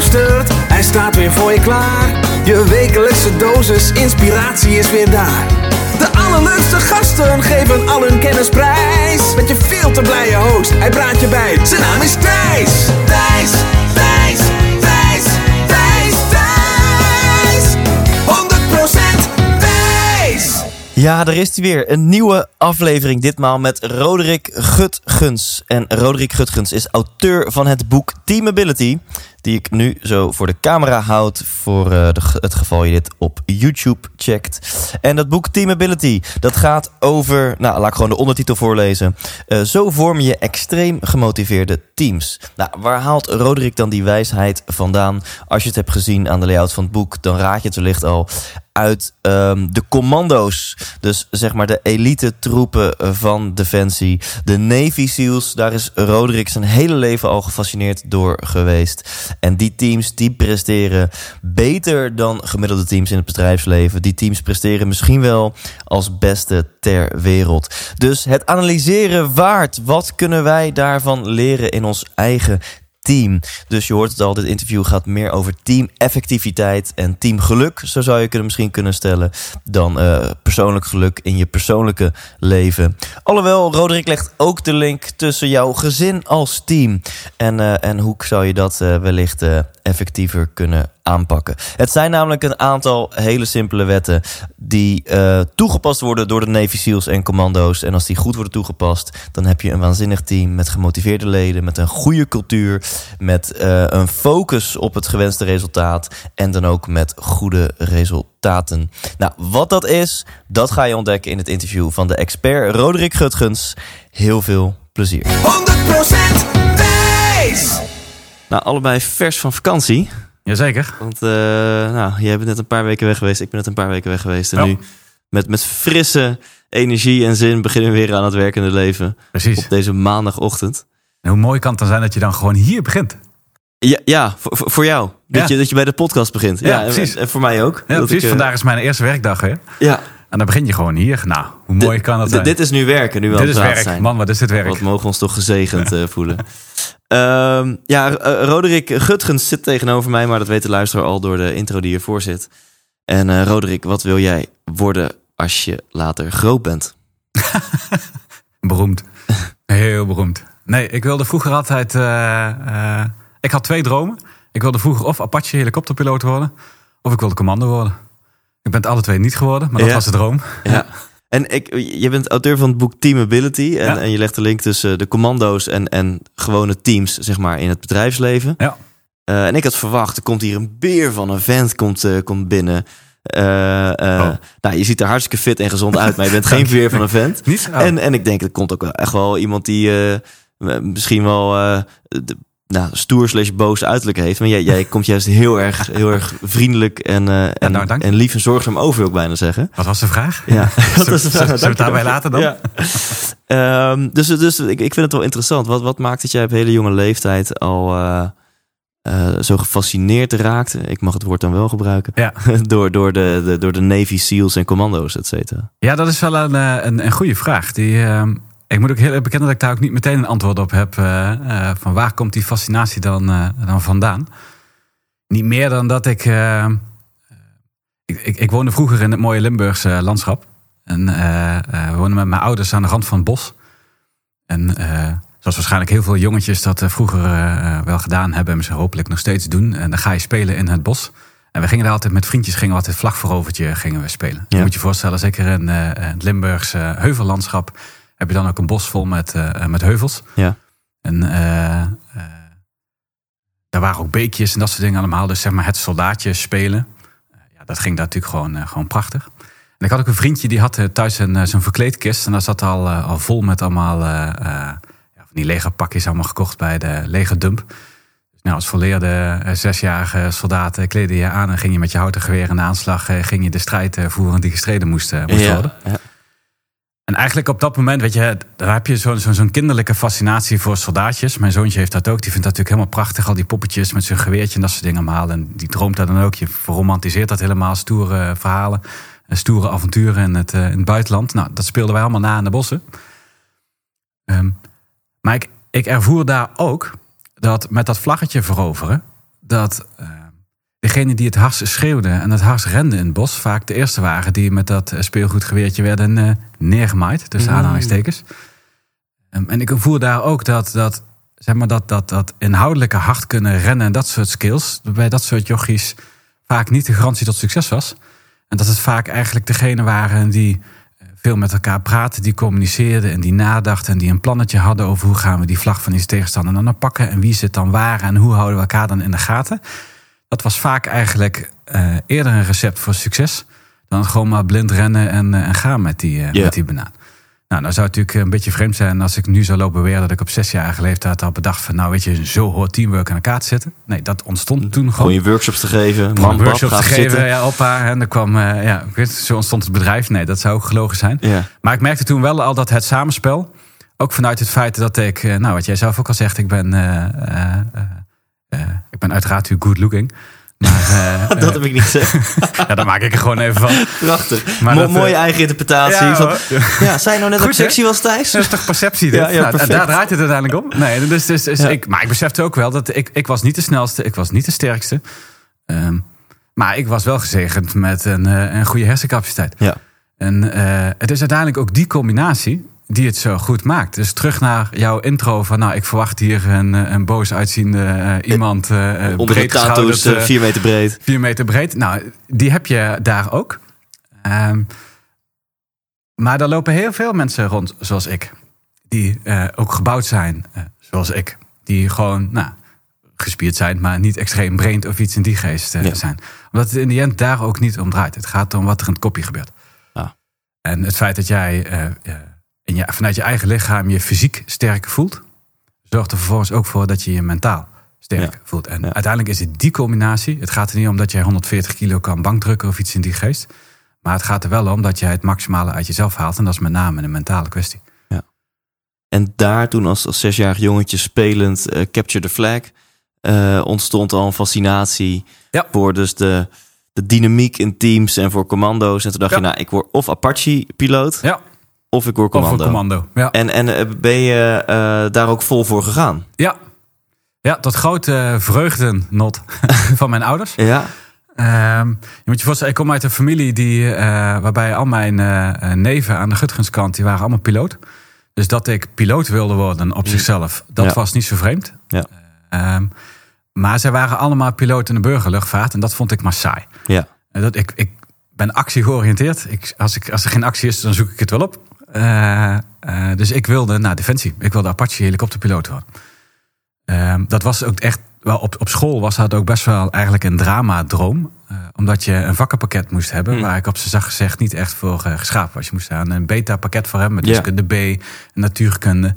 luistert, hij staat weer voor je klaar. Je wekelijkse dosis inspiratie is weer daar. De allerleukste gasten geven al hun kennis prijs. Met je veel te blije host, hij praat je bij. Zijn naam is Thijs. Thijs, Thijs, Thijs, Thijs, Thijs. 100% Thijs. Ja, er is hij weer. Een nieuwe aflevering. Ditmaal met Roderick Gutgens. En Roderick Gutgens is auteur van het boek Teamability. Die ik nu zo voor de camera houd. Voor uh, de, het geval je dit op YouTube checkt. En dat boek Teamability. Dat gaat over. Nou, laat ik gewoon de ondertitel voorlezen. Uh, zo vorm je extreem gemotiveerde teams. Nou, waar haalt Roderick dan die wijsheid vandaan? Als je het hebt gezien aan de layout van het boek. Dan raad je het wellicht al uit um, de commando's. Dus zeg maar de elite troepen van Defensie. De Navy SEALs. Daar is Roderick zijn hele leven al gefascineerd door geweest. En die teams die presteren beter dan gemiddelde teams in het bedrijfsleven. Die teams presteren misschien wel als beste ter wereld. Dus het analyseren waard. Wat kunnen wij daarvan leren in ons eigen team. Dus je hoort het al, dit interview gaat meer over teameffectiviteit en teamgeluk, zo zou je kunnen misschien kunnen stellen, dan uh, persoonlijk geluk in je persoonlijke leven. Alhoewel, Roderick legt ook de link tussen jouw gezin als team. En, uh, en hoe zou je dat uh, wellicht effectiever kunnen aanpakken. Het zijn namelijk een aantal hele simpele wetten die uh, toegepast worden door de Navy SEALs en commando's. En als die goed worden toegepast, dan heb je een waanzinnig team met gemotiveerde leden, met een goede cultuur, met uh, een focus op het gewenste resultaat en dan ook met goede resultaten. Nou, wat dat is, dat ga je ontdekken in het interview van de expert Roderick Gutgens. Heel veel plezier. 100% wijs! Nou, allebei vers van vakantie. Jazeker. Want uh, nou, jij bent net een paar weken weg geweest. Ik ben net een paar weken weg geweest. En nu met, met frisse energie en zin beginnen we weer aan het werkende leven. Precies. Op deze maandagochtend. En hoe mooi kan het dan zijn dat je dan gewoon hier begint? Ja, ja voor, voor jou. Dat, ja. Je, dat je bij de podcast begint. Ja, ja precies. En, en, voor mij ook. Ja, precies. Ik, uh... Vandaag is mijn eerste werkdag weer. Ja. En dan begin je gewoon hier. Nou, hoe mooi kan dat zijn? Dit is nu werken, nu we dit is werk. zijn. Man, wat is dit werk? Wat mogen we ons toch gezegend uh, voelen. Um, ja, uh, Roderick Gutgens zit tegenover mij, maar dat weet de luisteraar al door de intro die hiervoor zit. En uh, Roderick, wat wil jij worden als je later groot bent? beroemd. Heel beroemd. Nee, ik wilde vroeger altijd... Ik had twee dromen. Ik wilde vroeger of Apache helikopterpiloot worden... of ik wilde commando worden. Ik ben het alle twee niet geworden, maar dat ja. was de droom. Ja. En ik, je bent auteur van het boek Teamability. En, Ja. en je legt de link tussen de commando's en, en gewone teams zeg maar, in het bedrijfsleven. Ja. Uh, en ik had verwacht, er komt hier een beer van een vent komt, uh, komt binnen. Uh, Oh. Nou, je ziet er hartstikke fit en gezond uit, maar je bent geen veer van een vent. Niet? Oh. En, en ik denk, er komt ook wel echt wel iemand die misschien wel de, nou, stoer slash boos uiterlijk heeft. Maar jij, jij komt juist heel erg, heel erg vriendelijk en, uh, en, nou, dank. en lief en zorgzaam over, wil ik bijna zeggen. Wat was de vraag? Ja, dat was de vraag. Zullen we het daarbij laten dan? Ja. um, dus dus ik, ik vind het wel interessant. Wat, wat maakt dat jij op hele jonge leeftijd al uh, uh, zo gefascineerd raakt? Ik mag het woord dan wel gebruiken. Ja. door, door, de, de, door de Navy SEALs en commando's, et cetera. Ja, dat is wel een, een, een goede vraag. Die... Uh... Ik moet ook heel erg bekennen dat ik daar ook niet meteen een antwoord op heb. Uh, uh, van waar komt die fascinatie dan, uh, dan vandaan? Niet meer dan dat ik, ik, ik. Ik woonde vroeger in het mooie Limburgse landschap. En we woonden met mijn ouders aan de rand van het bos. En zoals waarschijnlijk heel veel jongetjes dat vroeger wel gedaan hebben. En ze hopelijk nog steeds doen. En dan ga je spelen in het bos. En we gingen daar altijd met vriendjes, gingen we altijd vlagverovertje gingen we spelen. Ja. Je moet je voorstellen, zeker in het Limburgse heuvellandschap heb je dan ook een bos vol met, uh, met heuvels. Ja. En uh, daar waren ook beekjes en dat soort dingen allemaal. Dus zeg maar het soldaatje spelen. ja, dat ging daar natuurlijk gewoon, gewoon prachtig. En ik had ook een vriendje die had thuis een, zo'n verkleedkist. En dat zat al, al vol met allemaal ja, van die legerpakjes allemaal gekocht bij de legerdump. Dus nou, als volleerde zesjarige soldaten kleedde je aan en ging je met je houten geweer in de aanslag. ging je de strijd voeren die gestreden moest, moest ja, worden. Ja. En eigenlijk op dat moment, weet je, daar heb je zo'n zo, zo kinderlijke fascinatie voor soldaatjes. Mijn zoontje heeft dat ook. Die vindt dat natuurlijk helemaal prachtig. Al die poppetjes met zijn geweertje en dat soort dingen allemaal. En die droomt daar dan ook. Je verromantiseert dat helemaal. Stoere verhalen, stoere avonturen in het, uh, in het buitenland. Nou, dat speelden wij allemaal na in de bossen. Um, maar ik, ik ervoer daar ook dat met dat vlaggetje veroveren... dat degene die het hardst schreeuwde en het hardst rende in het bos... vaak de eerste waren die met dat speelgoedgeweertje werden uh, neergemaaid. Tussen Mm. aanhalingstekens. Um, en ik voel daar ook dat, dat, zeg maar dat, dat, dat inhoudelijke hard kunnen rennen... en dat soort skills, bij dat soort jochies vaak niet de garantie tot succes was. En dat het vaak eigenlijk degene waren die veel met elkaar praten, die communiceerden en die nadachten en die een plannetje hadden over hoe gaan we die vlag van die tegenstander dan pakken en wie zit dan waar en hoe houden we elkaar dan in de gaten. Dat was vaak eigenlijk uh, eerder een recept voor succes dan gewoon maar blind rennen en, uh, en gaan met die, uh, Ja. met die banaan. Nou, nou zou het natuurlijk een beetje vreemd zijn als ik nu zou lopen beweren dat ik op zesjarige leeftijd al bedacht van, nou weet je, zo hoort teamwork aan elkaar te zitten. Nee, dat ontstond toen gewoon. Gewoon je workshops te geven. Man, workshops te even geven, zitten. ja, oppa. En er kwam, eh, ja, ik weet, zo ontstond het bedrijf. Nee, dat zou ook gelogen zijn. Ja. Maar ik merkte toen wel al dat het samenspel, ook vanuit het feit dat ik, eh, nou wat jij zelf ook al zegt, ik ben, eh, eh, eh, eh, ik ben uiteraard u good looking. Maar eh, Dat heb ik niet gezegd. ja, daar maak ik er gewoon even van. Prachtig. Maar Mo- dat, eh, mooie eigen interpretatie. Ja, van, ja, zei nou net dat Goed, hè? sexy was, Thijs? Dat is toch perceptie, dit? Ja, ja, Nou, daar draait het uiteindelijk om. Nee, dus, dus, dus ik, maar ik besefte ook wel dat ik, ik was niet de snelste, ik was niet de sterkste. Ehm, maar ik was wel gezegend met een, eh, een goede hersencapaciteit. Ja. En eh, het is uiteindelijk ook die combinatie die het zo goed maakt. Dus terug naar jouw intro van, nou, ik verwacht hier een, eh, een boos uitziende eh, iemand, eh, Onder de breed eh, vier meter breed. vier meter breed. Nou, die heb je daar ook. Ehm, maar daar lopen heel veel mensen rond, zoals ik. Die ook gebouwd zijn, zoals ik. Die gewoon, nou, gespierd zijn, maar niet extreem brain of iets in die geest Ja. zijn. Omdat het in die end daar ook niet om draait. Het gaat om wat er in het kopje gebeurt. Ah. En het feit dat jij je, vanuit je eigen lichaam je fysiek sterk voelt, zorgt er vervolgens ook voor dat je je mentaal sterk Ja. voelt. En Ja. uiteindelijk is het die combinatie. Het gaat er niet om dat jij 140 kilo kan bankdrukken of iets in die geest. Maar het gaat er wel om dat jij het maximale uit jezelf haalt. En dat is met name een mentale kwestie. En daar toen als, als zesjarig jongetje spelend eh, Capture the Flag... eh, ontstond al een fascinatie Ja. voor dus de, de dynamiek in teams en voor commando's. En toen dacht Ja. je, nou, ik word of Apache-piloot Ja, of ik of commando. een commando. Ja. En, en eh, ben je eh, daar ook vol voor gegaan? Ja. ja, tot grote vreugdenot van mijn ouders. Ja? Ehm, je moet je voorstellen, ik kom uit een familie die, eh, waarbij al mijn eh, eh, neven aan de Gutgenskant, die waren allemaal piloot. Dus dat ik piloot wilde worden op zichzelf, dat Ja. was niet zo vreemd. Ja. Ehm, maar zij waren allemaal piloot in de burgerluchtvaart en dat vond ik maar saai. Ja. Dat, ik, ik ben actiegeoriënteerd. Ik, als, ik, als er geen actie is, dan zoek ik het wel op. Eh, eh, dus ik wilde naar Defensie. Ik wilde Apache helikopterpiloot worden. Ehm, dat was ook echt, wel op, op school was dat ook best wel eigenlijk een dramadroom. Eh, omdat je een vakkenpakket moest hebben, Hmm. waar ik op zijn zacht gezegd niet echt voor geschapen was. Je moest daar een beta-pakket voor hebben met wiskunde B natuurkunde.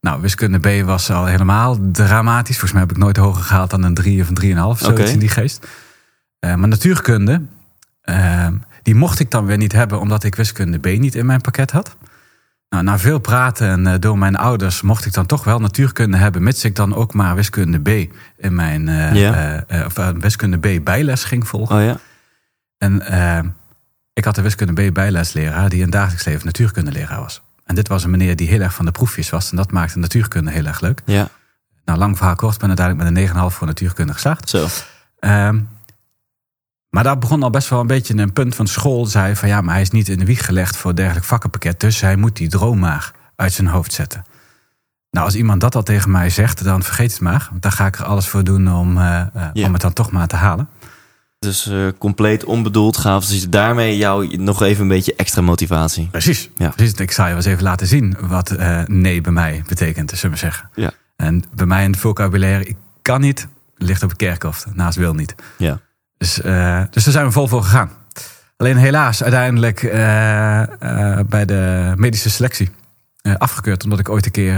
Nou, wiskunde B was al helemaal dramatisch. Volgens mij heb ik nooit hoger gehaald dan een 3 of een 3,5, zoiets in die geest. Maar natuurkunde, Ehm, die mocht ik dan weer niet hebben omdat ik wiskunde B niet in mijn pakket had. Nou, na veel praten eh, door mijn ouders mocht ik dan toch wel natuurkunde hebben, mits ik dan ook maar wiskunde B in mijn Ja. eh, of wiskunde B bijles ging volgen. Oh ja? En ik had een wiskunde B bijlesleraar die een dagelijks leven natuurkundeleraar was. En dit was een meneer die heel erg van de proefjes was en dat maakte natuurkunde heel erg leuk. Ja, Nou, lang verhaal kort, ben uiteindelijk met een 9,5 voor natuurkunde geslaagd. zo. Ehm, maar daar begon al best wel een beetje een punt van school. Zei van ja, maar hij is niet in de wieg gelegd voor dergelijk vakkenpakket. Dus hij moet die droom maar uit zijn hoofd zetten. Nou, als iemand dat al tegen mij zegt, dan vergeet het maar. Want daar ga ik er alles voor doen om, eh, eh, om het dan toch maar te halen. Dus eh, compleet onbedoeld gaven ze daarmee jou nog even een beetje extra motivatie. Precies. Ja. Precies. Ik zal je wel eens even laten zien wat nee bij mij betekent, zullen we zeggen. Ja. En bij mij in het vocabulaire, ik kan niet, ligt op het kerkhof. Naast wil niet. Ja. Dus, eh, dus daar zijn we vol voor gegaan. Alleen helaas uiteindelijk eh, eh, bij de medische selectie afgekeurd. Omdat ik ooit een keer...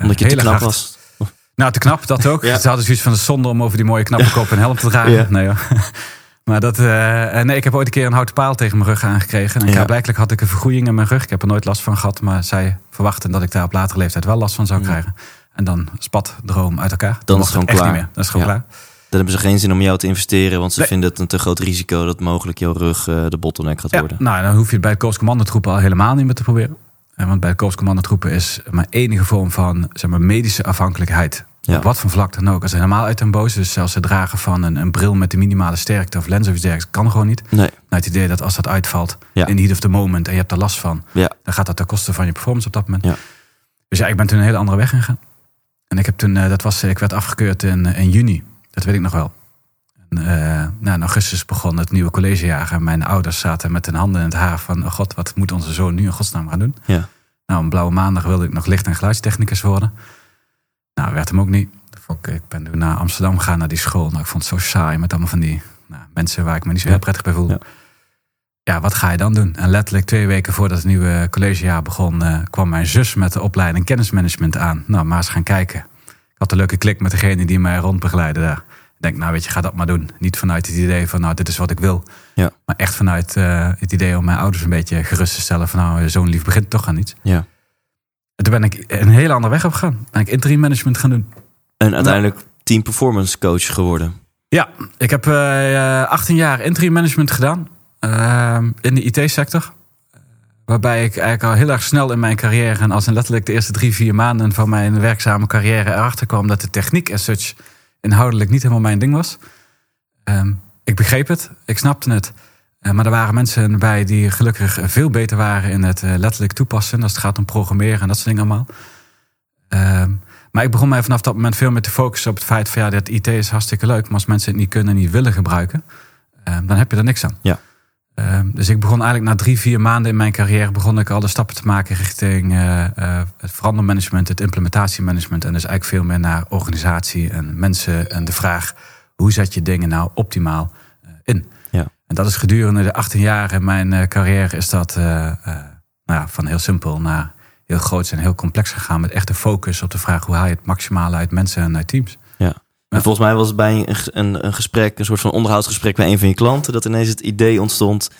Omdat je te knap hard- was. Nou, te knap, dat ook. Ja. Ze hadden zoiets van de zonde om over die mooie knappe kop een helm te dragen. Ja. Nee, hoor. Maar dat, nee, ik heb ooit een keer een houten paal tegen mijn rug aangekregen. En Ja. blijkbaar had ik een vergroeiing in mijn rug. Ik heb er nooit last van gehad. Maar zij verwachten dat ik daar op latere leeftijd wel last van zou krijgen. En dan spat droom uit elkaar. Dan is het gewoon klaar. Niet meer. Dat is gewoon klaar. Dan hebben ze geen zin om jou te investeren, want ze Nee. vinden het een te groot risico dat mogelijk jouw rug eh, de bottleneck gaat Ja, worden. nou, dan hoef je het bij de Korps Commandotroepen al helemaal niet meer te proberen. Eh, Want bij de Korps Commandotroepen is mijn enige vorm van zeg maar, medische afhankelijkheid Ja. Op wat voor vlak dan ook. Als ze helemaal uit den boos. Dus zelfs het dragen van een, een bril met de minimale sterkte of lens of iets dergelijks kan gewoon niet. Nee. Nou, het idee dat als dat uitvalt Ja. in the heat of the moment en je hebt er last van, Ja. dan gaat dat ten koste van je performance op dat moment. Ja. Dus ja, ik ben toen een hele andere weg ingegaan. En ik heb toen, eh, dat was, ik werd afgekeurd in, in juni. Dat weet ik nog wel. En, eh, nou, in augustus begon het nieuwe collegejaar. En mijn ouders zaten met hun handen in het haar van... Oh god, wat moet onze zoon nu in godsnaam gaan doen? Ja. Nou, een blauwe maandag wilde ik nog licht- en geluidstechnicus worden. Nou, werd hem ook niet. Ik ik ben toen naar Amsterdam gegaan, naar die school. Nou, ik vond het zo saai met allemaal van die nou, mensen... waar ik me niet zo heel prettig bij voelde. Ja. Ja. wat ga je dan doen? En letterlijk twee weken voordat het nieuwe collegejaar begon... eh, kwam mijn zus met de opleiding kennismanagement aan. Nou, maar eens gaan kijken. Ik had een leuke klik met degene die mij rondbegeleidde daar. Ik denk, nou weet je, ga dat maar doen. Niet vanuit het idee van, nou, dit is wat ik wil. Ja. Maar echt vanuit eh, het idee om mijn ouders een beetje gerust te stellen. Van, nou, zo'n lief begint toch aan iets. Ja. En toen ben ik een hele andere weg op gegaan. Ben ik interim management gaan doen. En uiteindelijk team performance coach geworden. Ja, ik heb eh, eh, 18 jaar interim management gedaan. eh, in de IT-sector. Waarbij ik eigenlijk al heel erg snel in mijn carrière... en als in letterlijk de eerste drie, vier maanden van mijn werkzame carrière... erachter kwam dat de techniek as such inhoudelijk niet helemaal mijn ding was. Ehm, ik begreep het, ik snapte het. Eh, maar er waren mensen bij die gelukkig veel beter waren... in het eh, letterlijk toepassen als het gaat om programmeren en dat soort dingen allemaal. Ehm, maar ik begon mij vanaf dat moment veel meer te focussen op het feit van ja, dat IT is hartstikke leuk, maar als mensen het niet kunnen en niet willen gebruiken, ehm, dan heb je er niks aan. Ja. Ehm, dus ik begon eigenlijk na drie, vier maanden in mijn carrière begon ik al de stappen te maken richting eh, eh, het verandermanagement, het implementatiemanagement en dus eigenlijk veel meer naar organisatie en mensen en de vraag hoe zet je dingen nou optimaal eh, in. Ja. En dat is gedurende de 18 jaar in mijn carrière is dat nou ja, van heel simpel naar heel groot en heel complex gegaan. Met echte focus op de vraag hoe haal je het maximale uit mensen en uit teams. En volgens mij was het bij een, een, een gesprek, een soort van onderhoudsgesprek bij een van je klanten, dat ineens het idee ontstond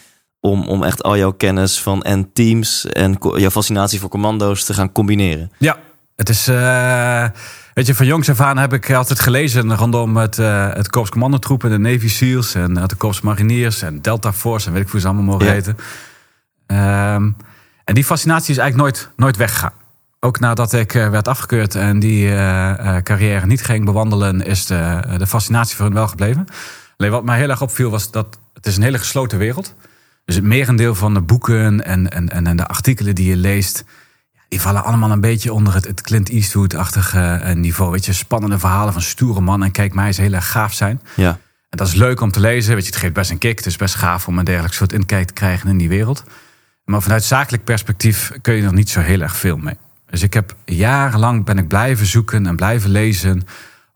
om, om echt al jouw kennis van en teams en jouw fascinatie voor commando's te gaan combineren. Ja, het is. eh, weet je, van jongs af aan heb ik altijd gelezen rondom het, eh het Korps Commandotroepen, de Navy SEALs en de Korps Mariniers en Delta Force en weet ik hoe ze allemaal mogen Ja. heten. Ehm, en die fascinatie is eigenlijk nooit, nooit weggegaan. Ook nadat ik eh, werd afgekeurd en die eh, eh, carrière niet ging bewandelen, is de, de fascinatie voor hun wel gebleven. Alleen wat mij heel erg opviel was dat het is een hele gesloten wereld. Dus het merendeel van de boeken en, en, en, de artikelen die je leest, die vallen allemaal een beetje onder het, het Clint Eastwood-achtige niveau. Weet je, spannende verhalen van stoere mannen en kijk mij eens heel erg gaaf zijn. Ja, En dat is leuk om te lezen. Weet je, het geeft best een kick. Het is best gaaf om een dergelijk soort inkijk te krijgen in die wereld. Maar vanuit zakelijk perspectief kun je er niet zo heel erg veel mee. Dus ik heb jarenlang ben ik blijven zoeken en blijven lezen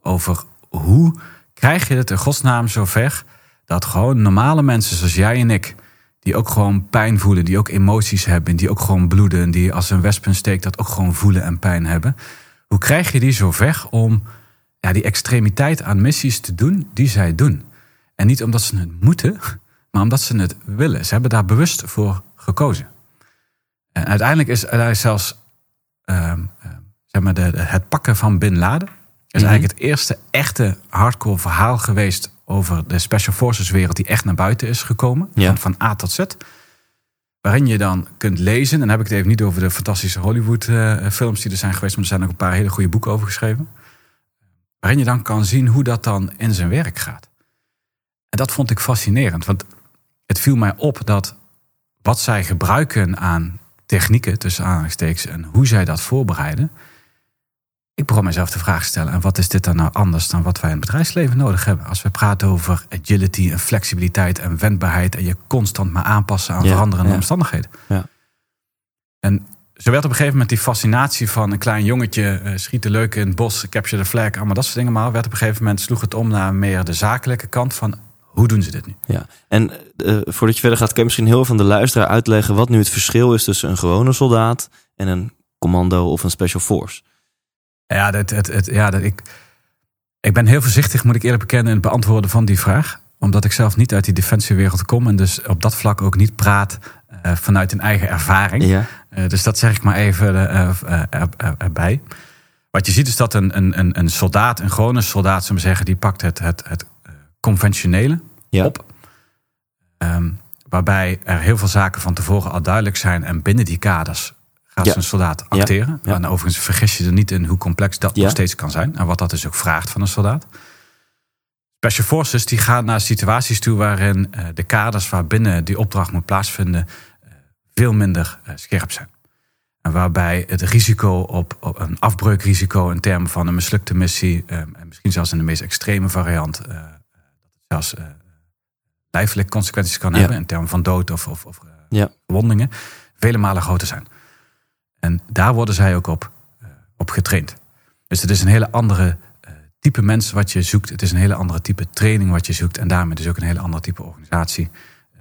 over hoe krijg je het in godsnaam zover dat gewoon normale mensen zoals jij en ik, die ook gewoon pijn voelen, die ook emoties hebben, die ook gewoon bloeden, die als een wespen steekt dat ook gewoon voelen en pijn hebben. Hoe krijg je die zover om ja, die extremiteit aan missies te doen die zij doen? En niet omdat ze het moeten, maar omdat ze het willen. Ze hebben daar bewust voor gekozen. En uiteindelijk is er zelfs zeg maar de, het pakken van Bin Laden. Is Mhm. eigenlijk het eerste echte hardcore verhaal geweest over de Special Forces wereld die echt naar buiten is gekomen. Ja. Van, van A tot Z. Waarin je dan kunt lezen, en dan heb ik het even niet over de fantastische Hollywood eh, films die er zijn geweest, maar er zijn ook een paar hele goede boeken over geschreven. Waarin je dan kan zien hoe dat dan in zijn werk gaat. En dat vond ik fascinerend, want het viel mij op dat wat zij gebruiken aan technieken, tussen aanhalingstekens, en hoe zij dat voorbereiden. Ik begon mezelf de vraag te stellen: en wat is dit dan nou anders dan wat wij in het bedrijfsleven nodig hebben? Als we praten over agility en flexibiliteit en wendbaarheid en je constant maar aanpassen aan Ja, veranderende ja. omstandigheden. Ja. En zo werd op een gegeven moment die fascinatie van een klein jongetje, eh, schieten leuk in het bos, capture the flag, allemaal dat soort dingen. Maar werd op een gegeven moment sloeg het om naar meer de zakelijke kant van hoe doen ze dit nu? ja. En eh, voordat je verder gaat, kan je misschien heel aan de luisteraar uitleggen wat nu het verschil is tussen een gewone soldaat en een commando of een special force. Ja, dat, het, het, ja dat, ik, ik ben heel voorzichtig, moet ik eerlijk bekennen, in het beantwoorden van die vraag. Omdat ik zelf niet uit die defensiewereld kom en dus op dat vlak ook niet praat eh, vanuit een eigen ervaring. Ja, Eh, dus dat zeg ik maar even erbij. Wat je ziet is dat een, een, een, soldaat, een gewone soldaat, zullen we zeggen, die pakt het, het, het conventionele Ja. op. Ehm, waarbij er heel veel zaken van tevoren al duidelijk zijn. En binnen die kaders gaat Ja. zijn soldaat acteren. Ja. En overigens vergis je er niet in hoe complex dat nog steeds kan zijn. En wat dat dus ook vraagt van een soldaat. Special Forces die gaan naar situaties toe waarin eh, de kaders waarbinnen die opdracht moet plaatsvinden eh, veel minder eh, scherp zijn. En waarbij het risico op, op een afbreukrisico in termen van een mislukte missie, eh, en misschien zelfs in de meest extreme variant, zelfs eh lijfelijke consequenties kan Ja. hebben in termen van dood of, of, of eh, Ja. verwondingen, vele malen groter zijn. En daar worden zij ook op, eh, op getraind. Dus het is een hele andere type mens wat je zoekt. Het is een hele andere type training wat je zoekt. En daarmee dus ook een hele andere type organisatie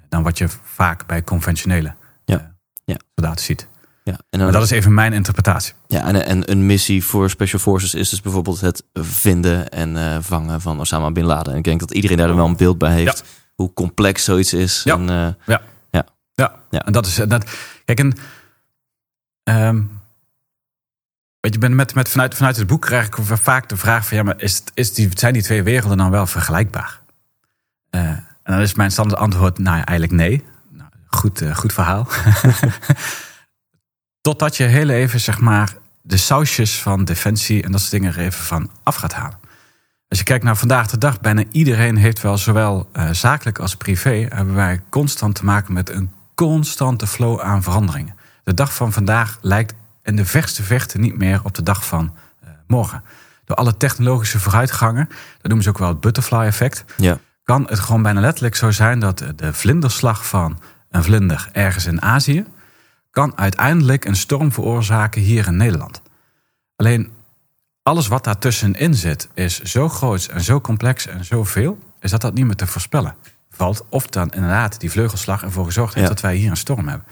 dan wat je vaak bij conventionele Ja. Ja. soldaten ziet. Ja, en, Maar dat is even mijn interpretatie. ja, en, en een missie voor Special Forces is dus bijvoorbeeld het vinden en eh, vangen van Osama Bin Laden. En ik denk dat iedereen daar wel een beeld bij heeft. Hoe complex zoiets is. Ja. En, eh, Ja. Ja. En dat is dat. Kijk, en ehm, weet je, ben met, met vanuit, vanuit het boek krijg ik vaak de vraag van ja, maar is, is die, zijn die twee werelden dan wel vergelijkbaar? Eh, en dan is mijn standaard antwoord, nou ja, eigenlijk nee. Nou, goed, eh, goed verhaal. Totdat je heel even, zeg maar, de sausjes van defensie en dat soort dingen er even van af gaat halen. Als je kijkt naar vandaag de dag, bijna iedereen heeft wel, zowel eh, zakelijk als privé, hebben wij constant te maken met een constante flow aan veranderingen. De dag van vandaag lijkt in de verste verte niet meer op de dag van eh, morgen. Door alle technologische vooruitgangen, dat noemen ze ook wel het butterfly effect, ja. kan het gewoon bijna letterlijk zo zijn dat de vlinderslag van een vlinder ergens in Azië kan uiteindelijk een storm veroorzaken hier in Nederland. Alleen alles wat daartussenin zit is zo groot en zo complex en zoveel, is dat dat niet meer te voorspellen valt. Of dan inderdaad die vleugelslag ervoor gezorgd heeft Ja. dat wij hier een storm hebben.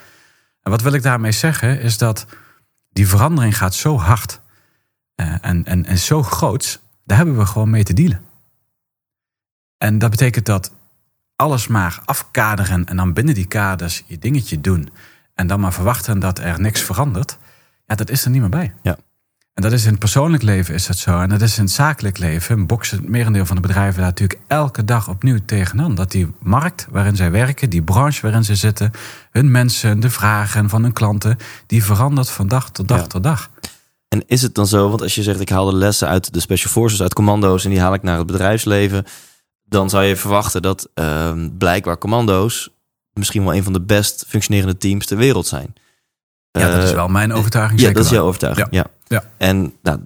En wat wil ik daarmee zeggen is dat die verandering gaat zo hard eh, en, en, en zo groot, daar hebben we gewoon mee te dealen. En dat betekent dat alles maar afkaderen en dan binnen die kaders je dingetje doen. En dan maar verwachten dat er niks verandert. Ja, dat is er niet meer bij. Ja. En dat is in het persoonlijk leven is dat zo. En dat is in het zakelijk leven. Boksen het merendeel van de bedrijven daar natuurlijk elke dag opnieuw tegenaan. Dat die markt waarin zij werken, die branche waarin ze zitten, hun mensen, de vragen van hun klanten, die verandert van dag tot dag Ja. tot dag. En is het dan zo, want als je zegt ik haal de lessen uit de Special Forces, uit commando's en die haal ik naar het bedrijfsleven, dan zou je verwachten dat ehm, blijkbaar commando's misschien wel een van de best functionerende teams ter wereld zijn. Ja, dat is Eh, wel mijn overtuiging. Ja, zeker dat is jouw overtuiging. Ja. Ja. En nou,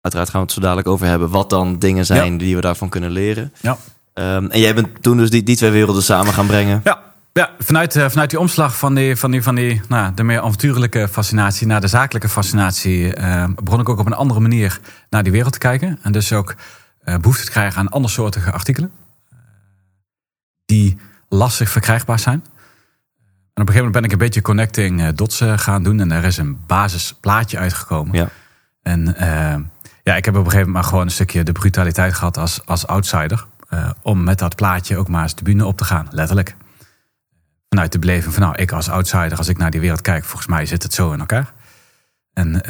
uiteraard gaan we het zo dadelijk over hebben wat dan dingen zijn die we daarvan kunnen leren. Ja. Ehm, en jij bent toen dus die, die twee werelden samen gaan brengen. Ja, ja vanuit, eh, vanuit die omslag van, die, van, die, van die, nou, de meer avontuurlijke fascinatie naar de zakelijke fascinatie, eh, begon ik ook op een andere manier naar die wereld te kijken. En dus ook eh, behoefte te krijgen aan andersoortige artikelen. die lastig verkrijgbaar zijn. En op een gegeven moment ben ik een beetje connecting eh, dots eh, gaan doen. En er is een basisplaatje uitgekomen. Ja. En eh, ja, ik heb op een gegeven moment maar gewoon een stukje de brutaliteit gehad als, als outsider. om met dat plaatje ook maar eens de bühne op te gaan, letterlijk. Vanuit de beleving van, nou, ik als outsider, als ik naar die wereld kijk, volgens mij zit het zo in elkaar. En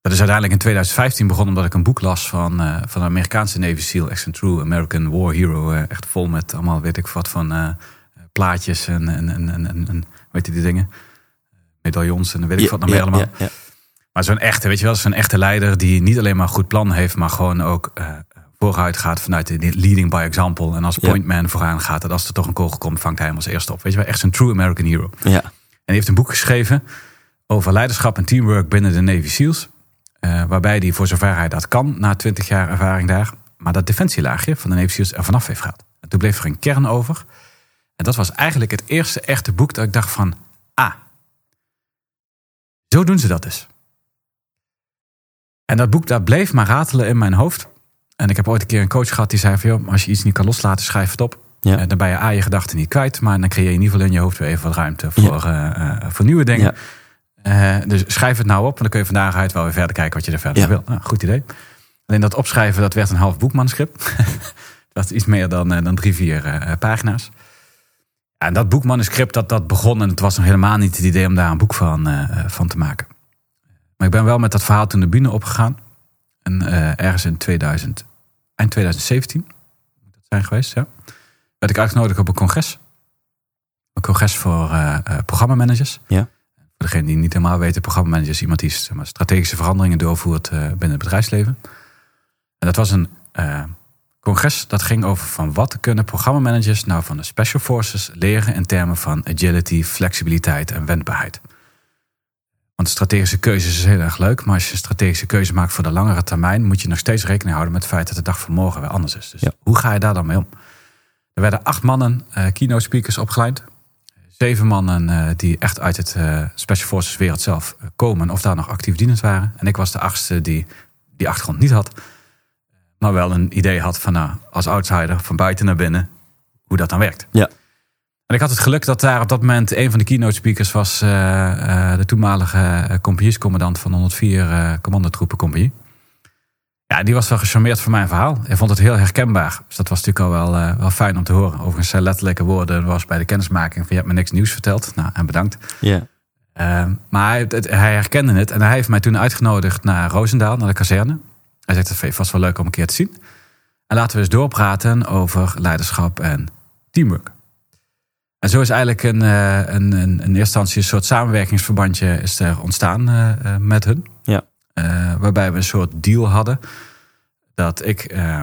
dat is uiteindelijk in 2015 begonnen omdat ik een boek las van, eh, van een Amerikaanse Navy SEAL, echt een true American War hero. eh, echt vol met allemaal, weet ik wat, van eh, plaatjes en, en, en, en, en, weet je die dingen? Medaillons en weet ik wat nog meer allemaal. ja. Maar zo'n echte, weet je wel, zo'n echte leider die niet alleen maar een goed plan heeft, maar gewoon ook vooruit gaat vanuit de leading by example. En als pointman vooraan gaat, dat als er toch een kogel komt, vangt hij hem als eerste op. Weet je wel, echt zo'n true American hero. Ja. En hij heeft een boek geschreven over leiderschap en teamwork binnen de Navy SEALs. Eh, waarbij hij, voor zover hij dat kan, na twintig jaar ervaring daar, maar dat defensielaagje van de SEALs er vanaf heeft gehad. En toen bleef er een kern over. En dat was eigenlijk het eerste echte boek dat ik dacht van, ah, zo doen ze dat dus. En dat boek, dat bleef maar ratelen in mijn hoofd. En ik heb ooit een keer een coach gehad die zei van... Joh, als je iets niet kan loslaten, schrijf het op. Ja. Eh, dan ben je A, je gedachten niet kwijt... maar dan creëer je in ieder geval in je hoofd weer even wat ruimte voor, eh, voor nieuwe dingen. Ja. Eh, dus schrijf het nou op, en dan kun je vandaag uit wel weer verder kijken... wat je er verder Ja. wil. Nou, goed idee. Alleen dat opschrijven, dat werd een half boekmanuscript. dat was iets meer dan, eh, dan drie, vier eh, pagina's. En dat boekmanuscript, dat, dat begon... en het was nog helemaal niet het idee om daar een boek van, van te maken. Maar ik ben wel met dat verhaal toen de bühne opgegaan. En ergens in 2000, eind 2017 moet dat zijn geweest, ja. Werd ik uitgenodigd op een congres. Een congres voor programmamanagers. Ja. Voor degene die niet helemaal weten, programmamanager is iemand die zeg maar, strategische veranderingen doorvoert uh, binnen het bedrijfsleven. En dat was een uh, congres dat ging over van wat kunnen programmamanagers nou van de special forces leren in termen van agility, flexibiliteit en wendbaarheid. Want strategische keuzes is heel erg leuk, maar als je een strategische keuze maakt voor de langere termijn, moet je nog steeds rekening houden met het feit dat de dag van morgen weer anders is. Dus ja. hoe ga je daar dan mee om? Er werden acht mannen uh, keynote speakers opgeleid. Zeven mannen uh, die echt uit het uh, Special Forces wereld zelf komen of daar nog actief dienend waren. En ik was de achtste die die achtergrond niet had. Maar wel een idee had van nou, als outsider van buiten naar binnen, hoe dat dan werkt. Ja. En ik had het geluk dat daar op dat moment een van de keynote speakers was de toenmalige compagniescommandant van 104 uh, commandotroepencompagnie. Ja, die was wel gecharmeerd van mijn verhaal. Hij vond het heel herkenbaar. Dus dat was natuurlijk al wel, uh, wel fijn om te horen. Overigens zijn letterlijke woorden was bij de kennismaking van je hebt me niks nieuws verteld. Nou, en bedankt. Ja. Yeah. maar hij, hij, herkende het en hij heeft mij toen uitgenodigd naar Roosendaal, naar de kazerne. Hij zegt, het vast wel leuk om een keer te zien. En laten we eens doorpraten over leiderschap en teamwork. En zo is eigenlijk een, een, een, in eerste instantie een soort samenwerkingsverbandje is er ontstaan met hun. Uh, waarbij we een soort deal hadden. Dat ik uh,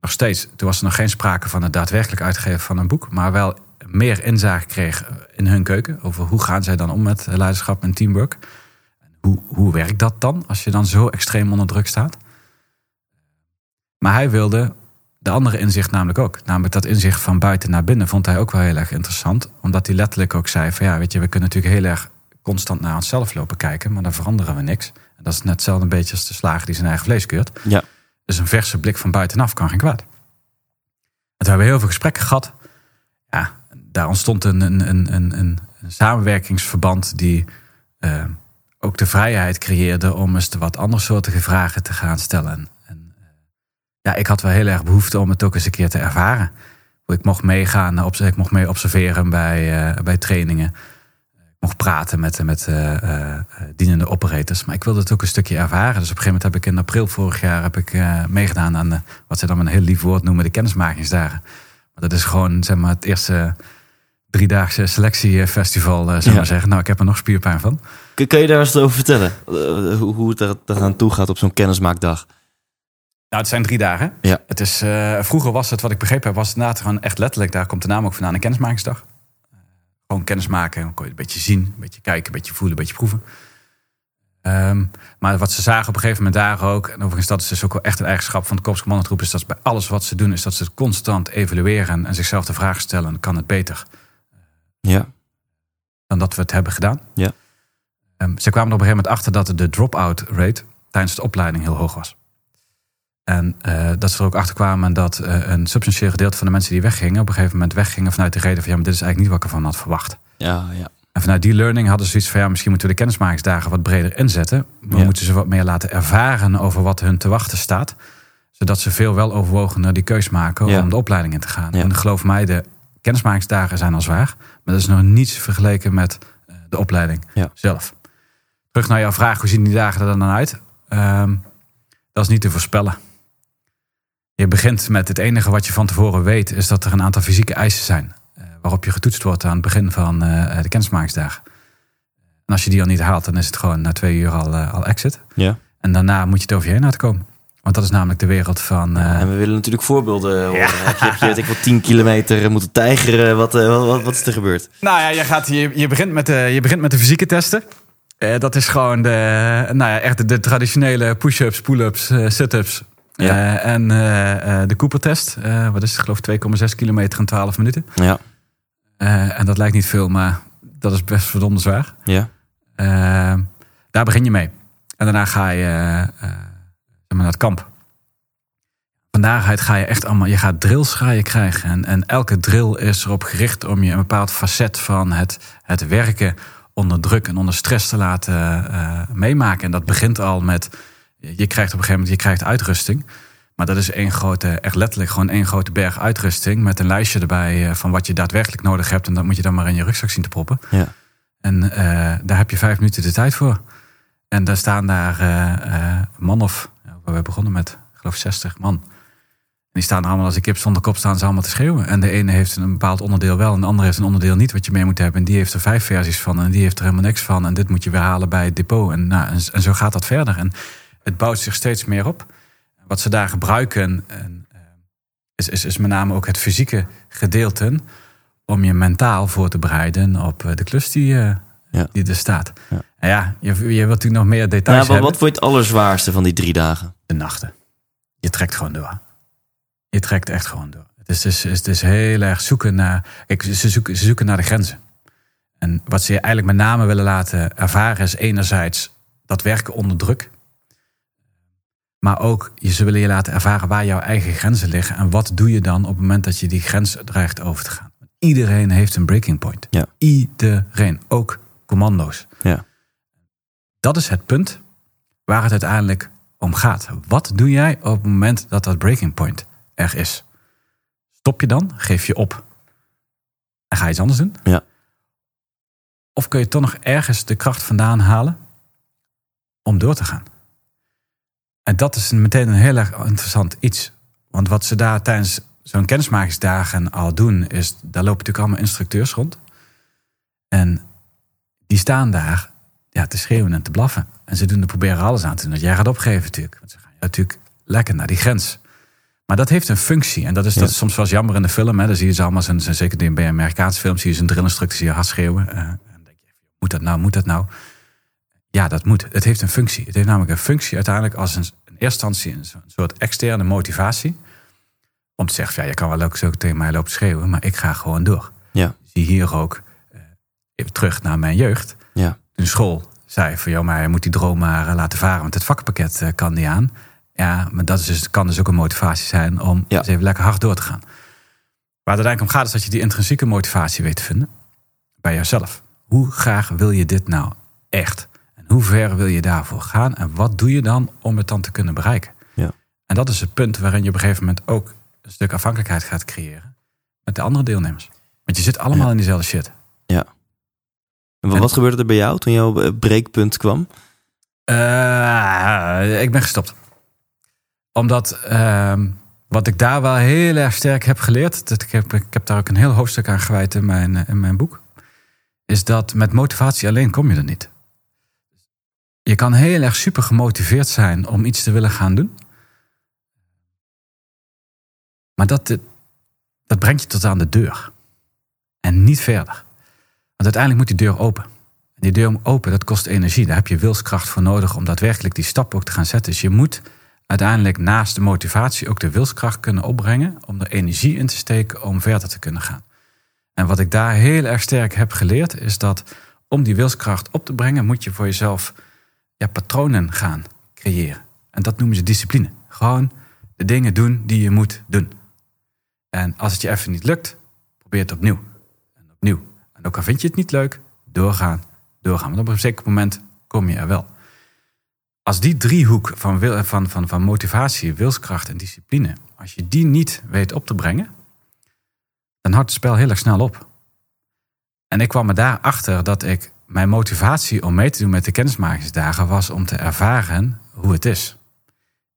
nog steeds, toen was er nog geen sprake van het daadwerkelijk uitgeven van een boek, maar wel meer inzage kreeg in hun keuken. Over hoe gaan zij dan om met leiderschap en teamwork. Hoe, hoe werkt dat dan als je dan zo extreem onder druk staat? Maar hij wilde de andere inzicht namelijk ook. Namelijk dat inzicht van buiten naar binnen vond hij ook wel heel erg interessant. Omdat hij letterlijk ook zei van ja, weet je, we kunnen natuurlijk heel erg constant naar onszelf lopen kijken, maar dan veranderen we niks. En dat is net hetzelfde een beetje als de slager die zijn eigen vlees keurt. Ja. Dus een verse blik van buitenaf kan geen kwaad. En toen hebben we heel veel gesprekken gehad. Ja, daar ontstond een, een, een, een, een samenwerkingsverband die uh, ook de vrijheid creëerde om eens wat andersoortige vragen te gaan stellen. En uh, ja, ik had wel heel erg behoefte om het ook eens een keer te ervaren. Ik mocht meegaan, ik mocht mee observeren bij, uh, bij trainingen mocht praten met, met uh, uh, dienende operators. Maar ik wilde het ook een stukje ervaren. Dus op een gegeven moment heb ik in april vorig jaar heb ik, uh, meegedaan aan de, wat ze dan een heel lief woord noemen, de kennismakingsdagen. Maar dat is gewoon zeg maar, het eerste driedaagse selectiefestival, uh, zeg maar zeggen. Nou, ik heb er nog spierpijn van. Kun, kun je daar eens over vertellen? hoe, hoe het er, eraan toe gaat op zo'n kennismaakdag? Nou, het zijn drie dagen. Ja. Het is, vroeger was het, wat ik begrepen heb, was het inderdaad gewoon echt letterlijk, daar komt de naam ook vandaan, een kennismakingsdag. Gewoon kennis maken. Dan kon je een beetje zien, een beetje kijken, een beetje voelen, een beetje proeven. Um, maar wat ze zagen op een gegeven moment daar ook, en overigens dat is dus ook wel echt een eigenschap van de korpscommandotroep, is dat bij alles wat ze doen, is dat ze het constant evalueren en zichzelf de vraag stellen: kan het beter? Ja. Dan dat we het hebben gedaan. Ja. Um, ze kwamen er op een gegeven moment achter dat de drop-out rate tijdens de opleiding heel hoog was. En uh, dat ze er ook achter kwamen dat uh, een substantieel gedeelte van de mensen die weggingen, op een gegeven moment weggingen vanuit de reden van ja, maar dit is eigenlijk niet wat ik ervan had verwacht. Ja, ja. En vanuit die learning hadden ze zoiets van ja, misschien moeten we de kennismakingsdagen wat breder inzetten. We ja. moeten ze wat meer laten ervaren over wat hun te wachten staat. Zodat ze veel wel overwogen die keus maken ja. om de opleiding in te gaan. En geloof mij, de kennismakingsdagen zijn al zwaar. Maar dat is nog niets vergeleken met uh, de opleiding zelf. Terug naar jouw vraag, hoe zien die dagen er dan uit? Um, dat is niet te voorspellen. Je begint met het enige wat je van tevoren weet, is dat er een aantal fysieke eisen zijn. Uh, waarop je getoetst wordt aan het begin van uh, de kennismakingsdag. En als je die al niet haalt, dan is het gewoon na twee uur al, uh, al exit. Ja. En daarna moet je het over je heen laten komen. Want dat is namelijk de wereld van. Ja, en we willen natuurlijk voorbeelden horen. Ja. Heb je, heb je weet ik wel, 10 kilometer moeten tijgeren? Wat, wat, wat is er gebeurd? Nou ja, je, gaat, je, je, begint, met de, je begint met de fysieke testen. dat is gewoon de, nou ja, echt de, de traditionele push-ups, pull-ups, sit-ups. Ja. Uh, en uh, de Cooper-test. Wat is het? geloof 2,6 kilometer in 12 minuten. Ja. en dat lijkt niet veel, maar dat is best verdomde zwaar. Ja. daar begin je mee. En daarna ga je naar het kamp. Van daaruit ga je echt allemaal, je gaat drills ga je krijgen. En, en elke drill is erop gericht om je een bepaald facet van het, het werken onder druk en onder stress te laten meemaken. En dat begint al met je krijgt op een gegeven moment je krijgt uitrusting. Maar dat is één grote, echt letterlijk gewoon één grote berg uitrusting. Met een lijstje erbij van wat je daadwerkelijk nodig hebt. En dat moet je dan maar in je rugzak zien te proppen. Ja. En uh, daar heb je vijf minuten de tijd voor. En daar staan daar uh, uh, man of, we begonnen met, ik geloof 60 man. En Die staan allemaal als een kip zonder kop staan ze allemaal te schreeuwen. En de ene heeft een bepaald onderdeel wel en de andere heeft een onderdeel niet wat je mee moet hebben. En die heeft er vijf versies van en die heeft er helemaal niks van. En dit moet je weer halen bij het depot. En, nou, en, en zo gaat dat verder. En het bouwt zich steeds meer op. Wat ze daar gebruiken en, eh, is, is, is met name ook het fysieke gedeelte om je mentaal voor te bereiden op eh, de klus die, eh, Ja. die er staat. Ja. En ja, je, je wilt natuurlijk nog meer Nou, details maar hebben. wat vond je het allerzwaarste van die drie dagen? De nachten. Je trekt gewoon door. Je trekt echt gewoon door. Het is, het is, het is heel erg zoeken naar... Kijk, ze, zoeken, ze zoeken naar de grenzen. En wat ze je eigenlijk met name willen laten ervaren... is enerzijds dat werken onder druk. Maar ook, ze willen je laten ervaren waar jouw eigen grenzen liggen. En wat doe je dan op het moment dat je die grens dreigt over te gaan. Iedereen heeft een breaking point. Ja. Iedereen. Ook commando's. Ja. Dat is het punt waar het uiteindelijk om gaat. Wat doe jij op het moment dat dat breaking point er is? Stop je dan? Geef je op? En ga je iets anders doen? Ja. Of kun je toch nog ergens de kracht vandaan halen om door te gaan? En dat is een- meteen een heel erg interessant iets. Want wat ze daar tijdens zo'n kennismakingsdagen al doen, is daar lopen natuurlijk allemaal instructeurs rond. En die staan daar ja, te schreeuwen en te blaffen. En ze doen er proberen alles aan te doen dat jij gaat opgeven natuurlijk. Want ze gaan natuurlijk lekker naar die grens. Maar dat heeft een functie. En dat is, dat is soms wel eens jammer in de film. Hè. Dan zie je ze allemaal, zijn, zijn, zeker bij Amerikaanse films, zie je zo'n drillinstructeur zie je hard schreeuwen. Eh, en dan denk je, moet dat nou, moet dat nou? Ja, dat moet. Het heeft een functie. Het heeft namelijk een functie uiteindelijk als een, in eerste instantie een so- een soort externe motivatie. Om te zeggen, ja, je kan wel ook zo tegen mij lopen schreeuwen, maar ik ga gewoon door. Ja. Zie hier ook eh, even terug naar mijn jeugd. Ja. Toen school zei van, joh, maar je moet die droom maar eh, laten varen, want het vakpakket eh, kan niet aan. Ja, maar dat is dus, kan dus ook een motivatie zijn om Ja. eens even lekker hard door te gaan. Waar het uiteindelijk om gaat is dat je die intrinsieke motivatie weet te vinden bij jezelf. Hoe graag wil je dit nou echt? Hoe ver wil je daarvoor gaan? En wat doe je dan om het dan te kunnen bereiken? Ja. En dat is het punt waarin je op een gegeven moment ook een stuk afhankelijkheid gaat creëren met de andere deelnemers. Want je zit allemaal Ja. in diezelfde shit. En wat, En- wat gebeurde er bij jou toen jouw breekpunt kwam? Eh, ik ben gestopt. Omdat ehm, wat ik daar wel heel erg sterk heb geleerd, dat ik, heb, ik heb daar ook een heel hoofdstuk aan gewijd in mijn, eh, in mijn boek, is dat met motivatie alleen kom je er niet. Je kan heel erg super gemotiveerd zijn om iets te willen gaan doen. Maar dat, eh, dat brengt je tot aan de deur. En niet verder. Want uiteindelijk moet die deur open. En die deur open, dat kost energie. Daar heb je wilskracht voor nodig om daadwerkelijk die stap ook te gaan zetten. Dus je moet uiteindelijk naast de motivatie ook de wilskracht kunnen opbrengen om er energie in te steken om verder te kunnen gaan. En wat ik daar heel erg sterk heb geleerd, is dat om die wilskracht op te brengen, moet je voor jezelf ja, patronen gaan creëren. En dat noemen ze discipline. Gewoon de dingen doen die je moet doen. En als het je even niet lukt, probeer het opnieuw. En opnieuw. En ook al vind je het niet leuk, doorgaan, doorgaan. Want op een zeker moment kom je er wel. Als die driehoek van, wil, van, van, van motivatie, wilskracht en discipline, als je die niet weet op te brengen, dan houdt het spel heel erg snel op. En ik kwam er daarachter dat ik mijn motivatie om mee te doen met de kennismakingsdagen was om te ervaren hoe het is.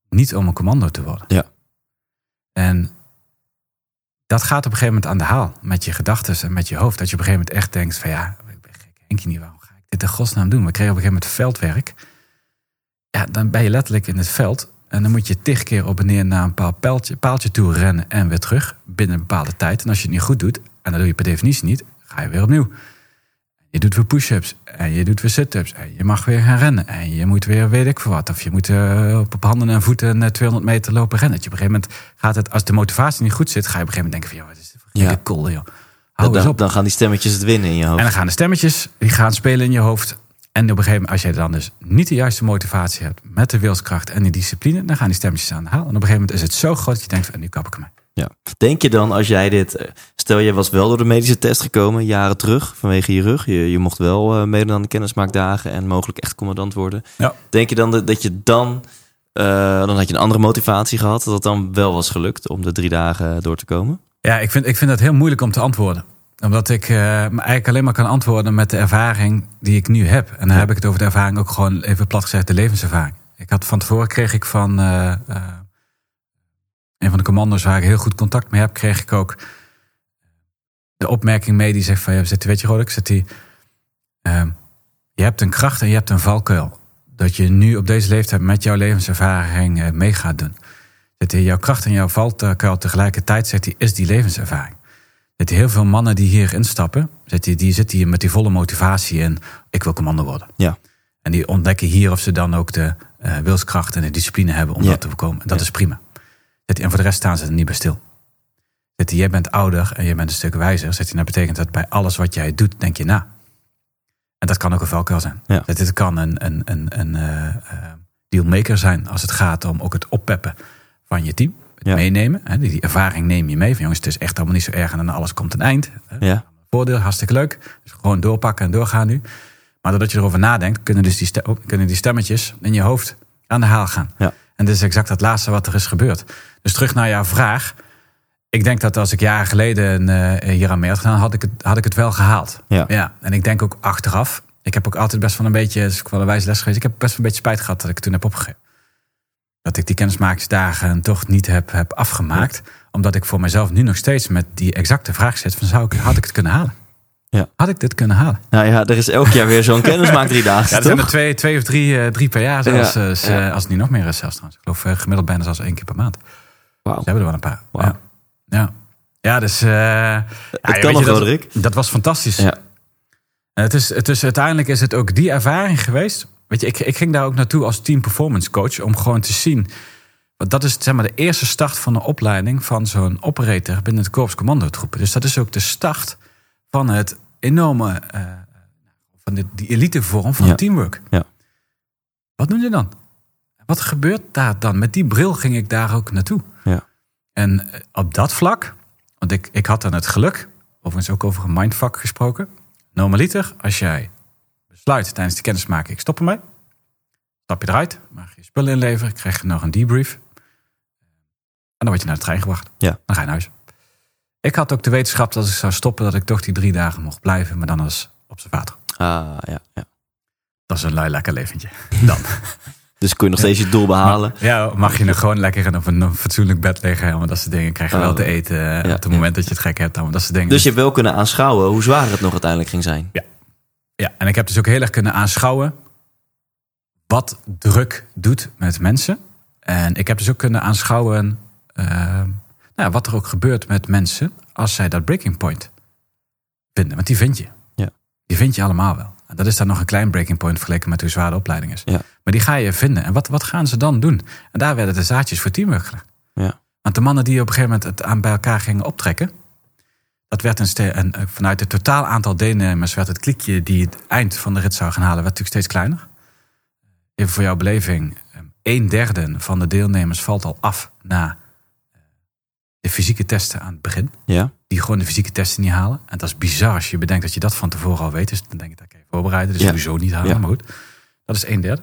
Niet om een commando te worden. Ja. En dat gaat op een gegeven moment aan de haal met je gedachten en met je hoofd. Dat je op een gegeven moment echt denkt van ja, ik ben gek, Henkie niet, waarom ga ik dit in godsnaam doen? We kregen op een gegeven moment veldwerk. Ja, dan ben je letterlijk in het veld. En dan moet je tig keer op en neer naar een bepaald paaltje, paaltje toe rennen en weer terug binnen een bepaalde tijd. En als je het niet goed doet, en dat doe je per definitie niet, ga je weer opnieuw. Je doet weer push-ups en je doet weer sit-ups en je mag weer gaan rennen. En je moet weer weet ik veel wat. Of je moet eh, op, handen en voeten eh, 200 meter lopen rennen. Dat je op een gegeven moment gaat het, als de motivatie niet goed zit, ga je op een gegeven moment denken van, joh, wat is dit voor Ja. joh. Hou Dan, op. dan gaan die stemmetjes het winnen in je hoofd. En dan gaan de stemmetjes, die gaan spelen in je hoofd. En op een gegeven moment, als je dan dus niet de juiste motivatie hebt met de wilskracht en die discipline, dan gaan die stemmetjes aan de haal. En op een gegeven moment is het zo groot dat je denkt van, nu kap ik ermee. Ja. Denk je dan als jij dit... eh, Stel, je was wel door de medische test gekomen, jaren terug, vanwege je rug. Je, je mocht wel eh, meedoen aan de kennismaakdagen en mogelijk echt commandant worden. Ja. Denk je dan dat, dat je dan... eh, dan had je een andere motivatie gehad, dat het dan wel was gelukt om de drie dagen door te komen? Ja, ik vind, ik vind dat heel moeilijk om te antwoorden. Omdat ik eigenlijk alleen maar kan antwoorden met de ervaring die ik nu heb. En dan heb ik het over de ervaring ook gewoon even plat gezegd, de levenservaring. Ik had van tevoren kreeg ik van, een van de commando's waar ik heel goed contact mee heb, kreeg ik ook de opmerking mee die zegt van, ja, weet je Rodek, zit die, ehm, je hebt een kracht en je hebt een valkuil. Dat je nu op deze leeftijd met jouw levenservaring uh, mee gaat doen. Zit jouw kracht en jouw valkuil tegelijkertijd, zegt hij, is die levenservaring. Heel veel mannen die hier instappen, zit die, die zitten hier met die volle motivatie en ik wil commando worden. Ja. En die ontdekken hier of ze dan ook de uh, wilskracht en de discipline hebben om Ja. dat te voorkomen. En dat Ja. is prima. En voor de rest staan ze er niet bij stil. Jij bent ouder en je bent een stuk wijzer. Zit die, dat betekent dat bij alles wat jij doet, denk je na. En dat kan ook een valkuil zijn. Ja. Dat dit kan een, een, een, een eh, eh, dealmaker zijn als het gaat om ook het oppeppen van je team. Het Ja. meenemen. Hè, die, die ervaring neem je mee. Van jongens, het is echt allemaal niet zo erg en dan alles komt een eind. Ja. Voordeel, hartstikke leuk. Dus gewoon doorpakken en doorgaan nu. Maar doordat je erover nadenkt, kunnen, dus die, oh, kunnen die stemmetjes in je hoofd aan de haal gaan. Ja. En dit is exact het laatste wat er is gebeurd. Dus terug naar jouw vraag. Ik denk dat als ik jaren geleden eh, hier aan mee had gedaan, had ik het, had ik het wel gehaald. Ja. ja. En ik denk ook achteraf. Ik heb ook altijd best wel een beetje, ook wel een wijze les geweest. Ik heb best wel een beetje spijt gehad dat ik het toen heb opgegeven. Dat ik die kennismakingsdagen toch niet heb, heb afgemaakt. Omdat ik voor mezelf nu nog steeds met die exacte vraag zit: van zou ik, had ik het kunnen halen? Ja. Had ik dit kunnen halen? Nou ja, er is elk jaar weer zo'n kennismaakdriedaagse, Ja, er zijn er twee, twee of drie, eh, drie per jaar zelfs. Ja, eh, als het niet nog meer is zelfs trouwens. Ik geloof eh, gemiddeld bijna zelfs één keer per maand. Wauw. Ze hebben er wel een paar. Wauw. Ja. ja. Ja, dus... ja, kan nog, je, dat, Roderick. dat was fantastisch. Ja. Het is, het is, uiteindelijk is het ook die ervaring geweest. Weet je, ik, ik ging daar ook naartoe als team performance coach. Om gewoon te zien. Want dat is zeg maar, de eerste start van de opleiding van zo'n operator binnen het korps commandotroepen. Dus dat is ook de start van het enorme. eh, van de, die elitevorm van Ja. teamwork. Ja. Wat doen ze dan? Wat gebeurt daar dan? Met die bril ging ik daar ook naartoe. Ja. En eh, op dat vlak, want ik, ik had dan het geluk, overigens ook over een mindfuck gesproken. Normaliter, als jij besluit tijdens de kennismaking, ik stop ermee. Stap je eruit, mag je spullen inleveren, krijg je nog een debrief. En dan word je naar de trein gebracht. Ja. Dan ga je naar huis. Ik had ook de wetenschap dat als ik zou stoppen, dat ik toch die drie dagen mocht blijven, maar dan als observator. Ah, ja, ja. Dat is een lui lekker leventje. Dan. Dus kun je nog steeds je doel behalen. Ja, mag je nog gewoon lekker in op een fatsoenlijk bed liggen. Allemaal dat soort dingen. Krijg je wel Oh. te eten eh, Ja, op het ja. moment dat je het gek hebt. Allemaal dat soort dingen. Dus je hebt wel kunnen aanschouwen hoe zwaar het nog uiteindelijk ging zijn. Ja, en ik heb dus ook heel erg kunnen aanschouwen wat druk doet met mensen. En ik heb dus ook kunnen aanschouwen eh, nou, wat er ook gebeurt met mensen als zij dat breaking point vinden. Want die vind je. Ja. Die vind je allemaal wel. En dat is dan nog een klein breaking point vergeleken met hoe zwaar de opleiding is. Ja. Maar die ga je vinden. En wat, wat gaan ze dan doen? En daar werden de zaadjes voor teamwork gelegd. Ja. Want de mannen die op een gegeven moment het aan bij elkaar gingen optrekken. Dat werd een ste- en eh, vanuit het totaal aantal deelnemers werd het klikje die het eind van de rit zou gaan halen, werd natuurlijk steeds kleiner. Even voor jouw beleving, eh, een derde van de deelnemers valt al af na de fysieke testen aan het begin. Ja. Die gewoon de fysieke testen niet halen. En dat is bizar als je bedenkt dat je dat van tevoren al weet. Dus dan denk ik dat ik even voorbereiden. Dus Ja. sowieso niet halen, Ja. maar goed. Dat is een derde.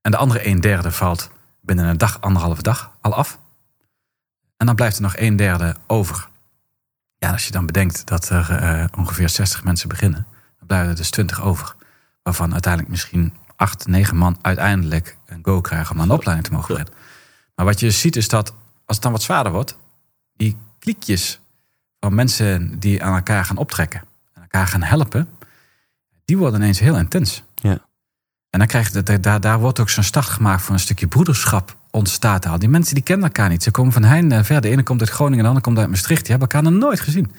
En de andere een derde valt binnen een dag, anderhalve dag al af. En dan blijft er nog een derde over. Ja, als je dan bedenkt dat er eh, ongeveer 60 mensen beginnen, dan blijven er dus 20 over. Waarvan uiteindelijk misschien 8, 9 man uiteindelijk een go krijgen om aan de opleiding te mogen beginnen. Maar wat je ziet is dat als het dan wat zwaarder wordt, die kliekjes van mensen die aan elkaar gaan optrekken en elkaar gaan helpen, die worden ineens heel intens. Ja. En dan krijg je dat, daar, daar wordt ook zo'n start gemaakt voor een stukje broederschap ontstaat al. Die mensen die kennen elkaar niet. Ze komen van heinde en ver. De ene komt uit Groningen, de andere komt uit Maastricht. Die hebben elkaar nog nooit gezien.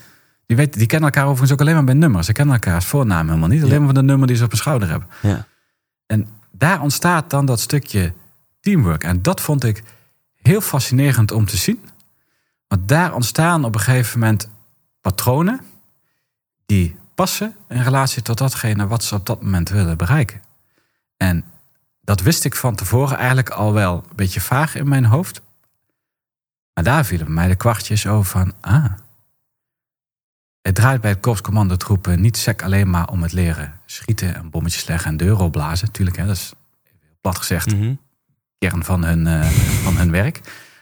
Die, weten, die kennen elkaar overigens ook alleen maar bij nummers. Ze kennen elkaars voornaam helemaal niet. Alleen Ja. maar van de nummer die ze op hun schouder hebben. Ja. En daar ontstaat dan dat stukje teamwork. En dat vond ik heel fascinerend om te zien. Want daar ontstaan op een gegeven moment patronen die passen in relatie tot datgene wat ze op dat moment willen bereiken. En dat wist ik van tevoren eigenlijk al wel een beetje vaag in mijn hoofd. Maar daar vielen mij de kwartjes over van, ah, het draait bij het korpscommandotroepen niet sec alleen maar om het leren schieten en bommetjes leggen en deuren opblazen. Tuurlijk, hè, dat is plat gezegd Mhm. Kern van hun, eh, van hun werk.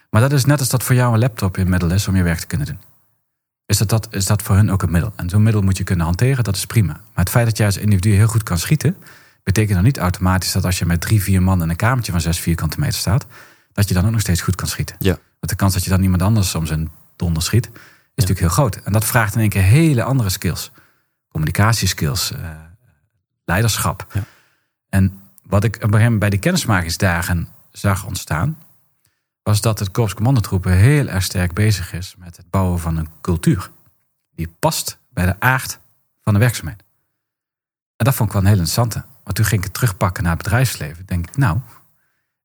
Maar dat is net als dat voor jou een laptop een middel is om je werk te kunnen doen. Is dat, dat, is dat voor hun ook een middel? En zo'n middel moet je kunnen hanteren, dat is prima. Maar het feit dat jij als individu heel goed kan schieten, betekent dan niet automatisch dat als je met drie, vier man in een kamertje van zes vierkante meter staat, dat je dan ook nog steeds goed kan schieten. Ja. Want de kans dat je dan iemand anders soms een donder schiet, is natuurlijk heel groot. En dat vraagt in één keer hele andere skills. Communicatieskills, uh, leiderschap. Ja. En wat ik op een gegeven moment bij die kennismakingsdagen zag ontstaan, was dat het Korps Commandotroepen heel erg sterk bezig is met het bouwen van een cultuur. Die past bij de aard van de werkzaamheid. En dat vond ik wel een heel interessante. Want toen ging ik het terugpakken naar het bedrijfsleven. Denk ik, nou,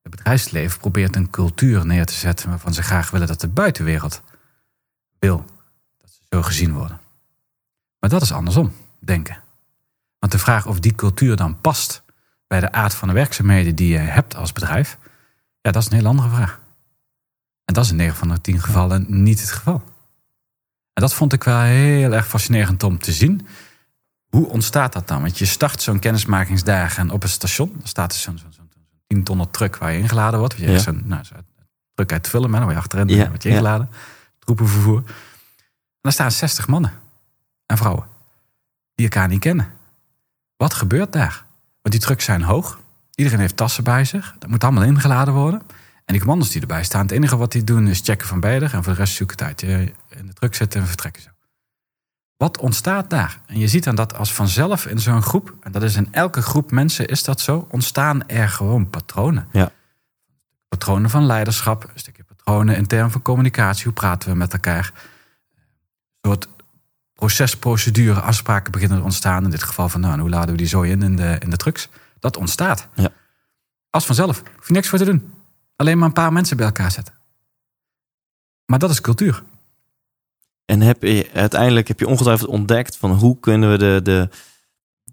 het bedrijfsleven probeert een cultuur neer te zetten waarvan ze graag willen dat de buitenwereld wil dat ze zo gezien worden. Maar dat is andersom, denken. Want de vraag of die cultuur dan past bij de aard van de werkzaamheden die je hebt als bedrijf, ja, dat is een heel andere vraag. En dat is in 9 van de 10 gevallen niet het geval. En dat vond ik wel heel erg fascinerend om te zien. Hoe ontstaat dat dan? Want je start zo'n kennismakingsdagen op een station. Dan staat er zo'n zo, zo, 10 tonnen truck waar je ingeladen wordt. Je Ja. zo'n nou, truck uit film, hè, waar je achterin Ja, wordt je ingeladen. Troepenvervoer. En dan staan 60 mannen en vrouwen die elkaar niet kennen. Wat gebeurt daar? Want die trucks zijn hoog. Iedereen heeft tassen bij zich. Dat moet allemaal ingeladen worden. En die commando's die erbij staan, het enige wat die doen is checken van beide. En voor de rest zoeken het uit. Je in de truck zitten en vertrekken zo. Wat ontstaat daar? En je ziet dan dat als vanzelf in zo'n groep, en dat is in elke groep mensen is dat zo, ontstaan er gewoon patronen. Ja. Patronen van leiderschap, een stukje patronen in termen van communicatie. Hoe praten we met elkaar? Een soort proces, procedure, afspraken beginnen te ontstaan. In dit geval van, nou, hoe laden we die zo in in de, in de trucks? Dat ontstaat. Ja. Als vanzelf. Hoef je niks voor te doen. Alleen maar een paar mensen bij elkaar zetten. Maar dat is cultuur. En heb je, uiteindelijk heb je ongetwijfeld ontdekt van hoe kunnen we de, de,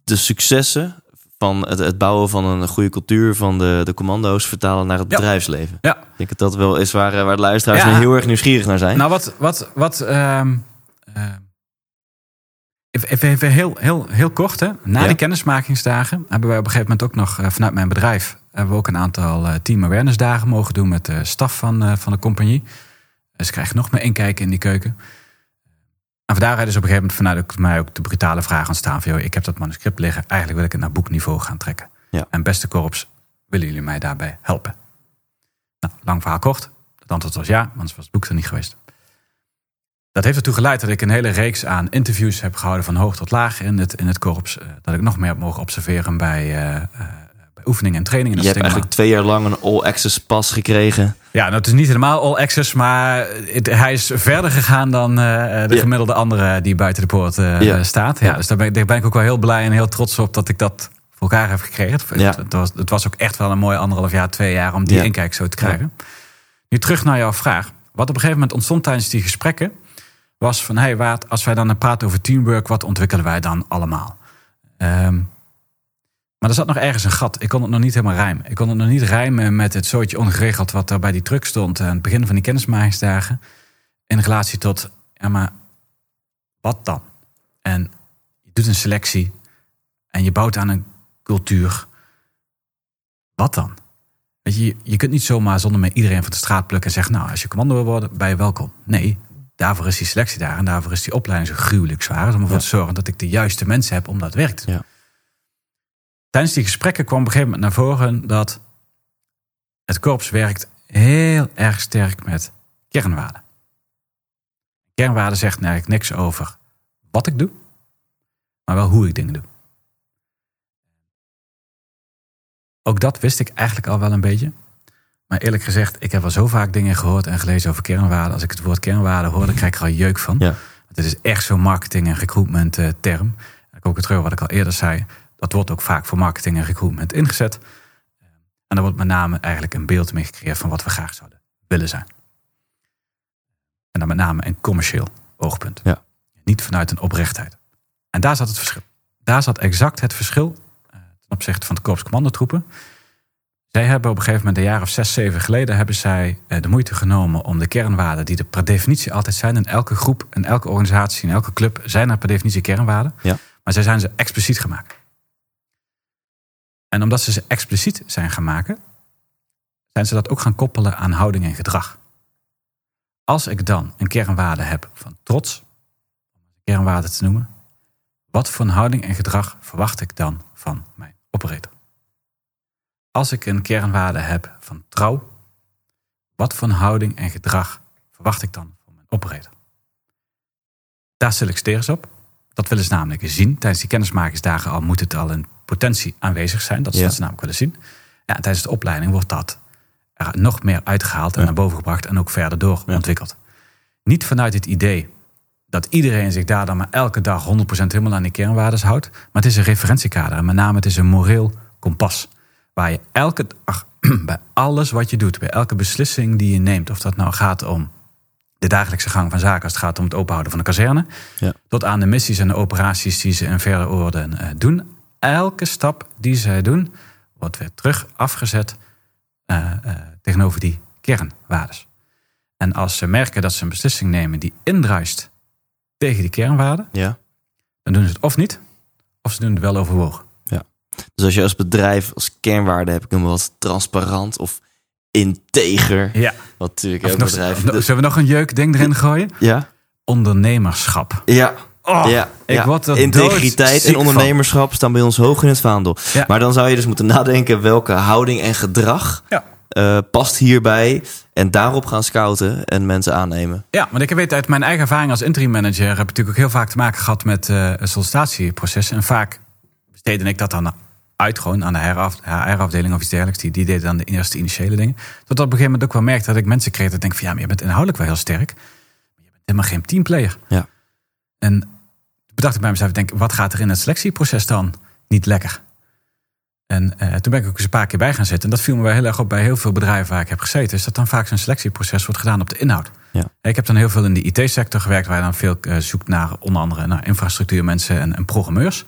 de successen van het, het bouwen van een goede cultuur van de, de commando's vertalen naar het Ja. bedrijfsleven. Ja. Ik denk dat dat wel is waar, eh, waar de luisteraars Ja. heel erg nieuwsgierig naar zijn. Nou, wat. wat, wat ehm, ehm, even, heel, heel, heel kort, hè. Na Ja. die kennismakingsdagen hebben wij op een gegeven moment ook nog eh, vanuit mijn bedrijf. hebben we ook een aantal eh, team awareness dagen mogen doen met de staf van, eh, van de compagnie. Dus ze krijgen nog meer inkijken in die keuken. En van daaruit is op een gegeven moment vanuit mij ook de brutale vraag ontstaan: van, joh, ik heb dat manuscript liggen, eigenlijk wil ik het naar boekniveau gaan trekken. Ja. En beste korps, willen jullie mij daarbij helpen? Nou, lang verhaal kort. Het antwoord was ja, anders was het boek er niet geweest. Dat heeft ertoe geleid dat ik een hele reeks aan interviews heb gehouden van hoog tot laag in het, in het korps. Eh, Dat ik nog meer heb mogen observeren bij, eh, bij oefeningen en trainingen. je hebt eigenlijk twee jaar lang een all-access pas gekregen. ja, nou, het is niet helemaal all access, maar het- hij is verder gegaan dan de gemiddelde andere die buiten de poort staat. Ja. Dus daar ben, ik, daar ben ik ook wel heel blij en heel trots op dat ik dat voor elkaar heb gekregen. Het, was, het was ook echt wel een mooi anderhalf jaar, twee jaar om die inkijk zo te krijgen. Nu terug naar jouw vraag. Wat op een gegeven moment ontstond tijdens die gesprekken, was van hey, Waard, als wij dan praten over teamwork, wat ontwikkelen wij dan allemaal? Ehm, maar er zat nog ergens een gat. Ik kon het nog niet helemaal rijmen. Ik kon het nog niet rijmen met het zootje ongeregeld wat er bij die truck stond aan het begin van die kennismakingsdagen. In relatie tot, ja maar wat dan? En je doet een selectie en je bouwt aan een cultuur. Wat dan? Je, je kunt niet zomaar zonder met iedereen van de straat plukken en zeggen, nou, als je commando wil worden, ben je welkom. Nee, daarvoor is die selectie daar en daarvoor is die opleiding zo gruwelijk zwaar. Om ervoor te zorgen dat ik de juiste mensen heb om dat werk te doen. Ja. Tijdens die gesprekken kwam op een gegeven moment naar voren dat het korps werkt heel erg sterk met kernwaarden. Kernwaarden zegt eigenlijk niks over wat ik doe, maar wel hoe ik dingen doe. Ook dat wist ik eigenlijk al wel een beetje. Maar eerlijk gezegd, ik heb al zo vaak dingen gehoord en gelezen over kernwaarden. Als ik het woord kernwaarden hoor, dan krijg ik er al jeuk van. Ja. Het is echt zo'n marketing- en recruitment eh, term. Ik ook het terug wat ik al eerder zei. Dat wordt ook vaak voor marketing en recruitment ingezet. En daar wordt met name eigenlijk een beeld mee gecreëerd van wat we graag zouden willen zijn. En dan met name een commercieel oogpunt. Ja. Niet vanuit een oprechtheid. En daar zat het verschil. Daar zat exact het verschil eh, ten opzichte van de Korps Commandotroepen. Zij hebben op een gegeven moment, een jaar of zes, zeven geleden, hebben zij eh, de moeite genomen om de kernwaarden, die er per definitie altijd zijn in elke groep, in elke organisatie, in elke club, zijn er per definitie kernwaarden. Ja. Maar zij zijn ze expliciet gemaakt. En omdat ze ze expliciet zijn gaan maken, zijn ze dat ook gaan koppelen aan houding en gedrag. Als ik dan een kernwaarde heb van trots, om een kernwaarde te noemen, wat voor een houding en gedrag verwacht ik dan van mijn operator? Als ik een kernwaarde heb van trouw, Wat voor houding en gedrag verwacht ik dan van mijn operator? Daar selecteren ze op. Dat willen ze namelijk zien. Tijdens die kennismakingsdagen al moet het al in potentie aanwezig zijn. Dat is Ja. wat ze namelijk willen zien. Ja, en tijdens de opleiding wordt dat er nog meer uitgehaald en Ja. naar boven gebracht en ook verder door ontwikkeld. Niet vanuit het idee dat iedereen zich daar dan maar elke dag 100% helemaal aan die kernwaarden houdt. Maar het is een referentiekader. En met name het is een moreel kompas. Waar je elke dag, bij alles wat je doet, bij elke beslissing die je neemt, of dat nou gaat om de dagelijkse gang van zaken, als het gaat om het openhouden van de kazerne, Ja. tot aan de missies en de operaties die ze in verder orde eh, doen. Elke stap die zij doen, wordt weer terug afgezet eh, eh, tegenover die kernwaarden. En als ze merken dat ze een beslissing nemen die indruist tegen die kernwaarden, Ja. dan doen ze het of niet, of ze doen het wel overwogen. Dus als je als bedrijf als kernwaarde hebt, ik maar wat transparant of integer. Ja. Wat natuurlijk Of elk nog, bedrijf. nog- zullen we nog een jeukding erin gooien? Ja. Ondernemerschap. Ja. Oh, ja, ik ja. word Integriteit en ondernemerschap staan bij ons hoog in het vaandel. Ja. Maar dan zou je dus moeten nadenken welke houding en gedrag Ja. eh, past hierbij. En daarop gaan scouten en mensen aannemen. Ja, want ik weet uit mijn eigen ervaring als interim manager... heb ik natuurlijk ook heel vaak te maken gehad met eh een sollicitatieproces. En vaak besteedde ik dat dan uit gewoon aan de HR-afdeling of iets dergelijks. Die, die deden dan de eerste initiële dingen. Tot op een gegeven moment ook wel merkte dat ik mensen kreeg... dat ik denk van ja, maar je bent inhoudelijk wel heel sterk. Maar je bent helemaal geen teamplayer. Ja. En bedacht ik bij mezelf, denk, wat gaat er in het selectieproces dan niet lekker? En eh, toen ben ik ook eens een paar keer bij gaan zitten. En dat viel me wel heel erg op bij heel veel bedrijven waar ik heb gezeten. Is dat dan vaak zo'n selectieproces wordt gedaan op de inhoud. Ja. Ik heb dan heel veel in de IT-sector gewerkt, waar je dan veel eh, zoekt naar onder andere naar infrastructuurmensen en, en programmeurs.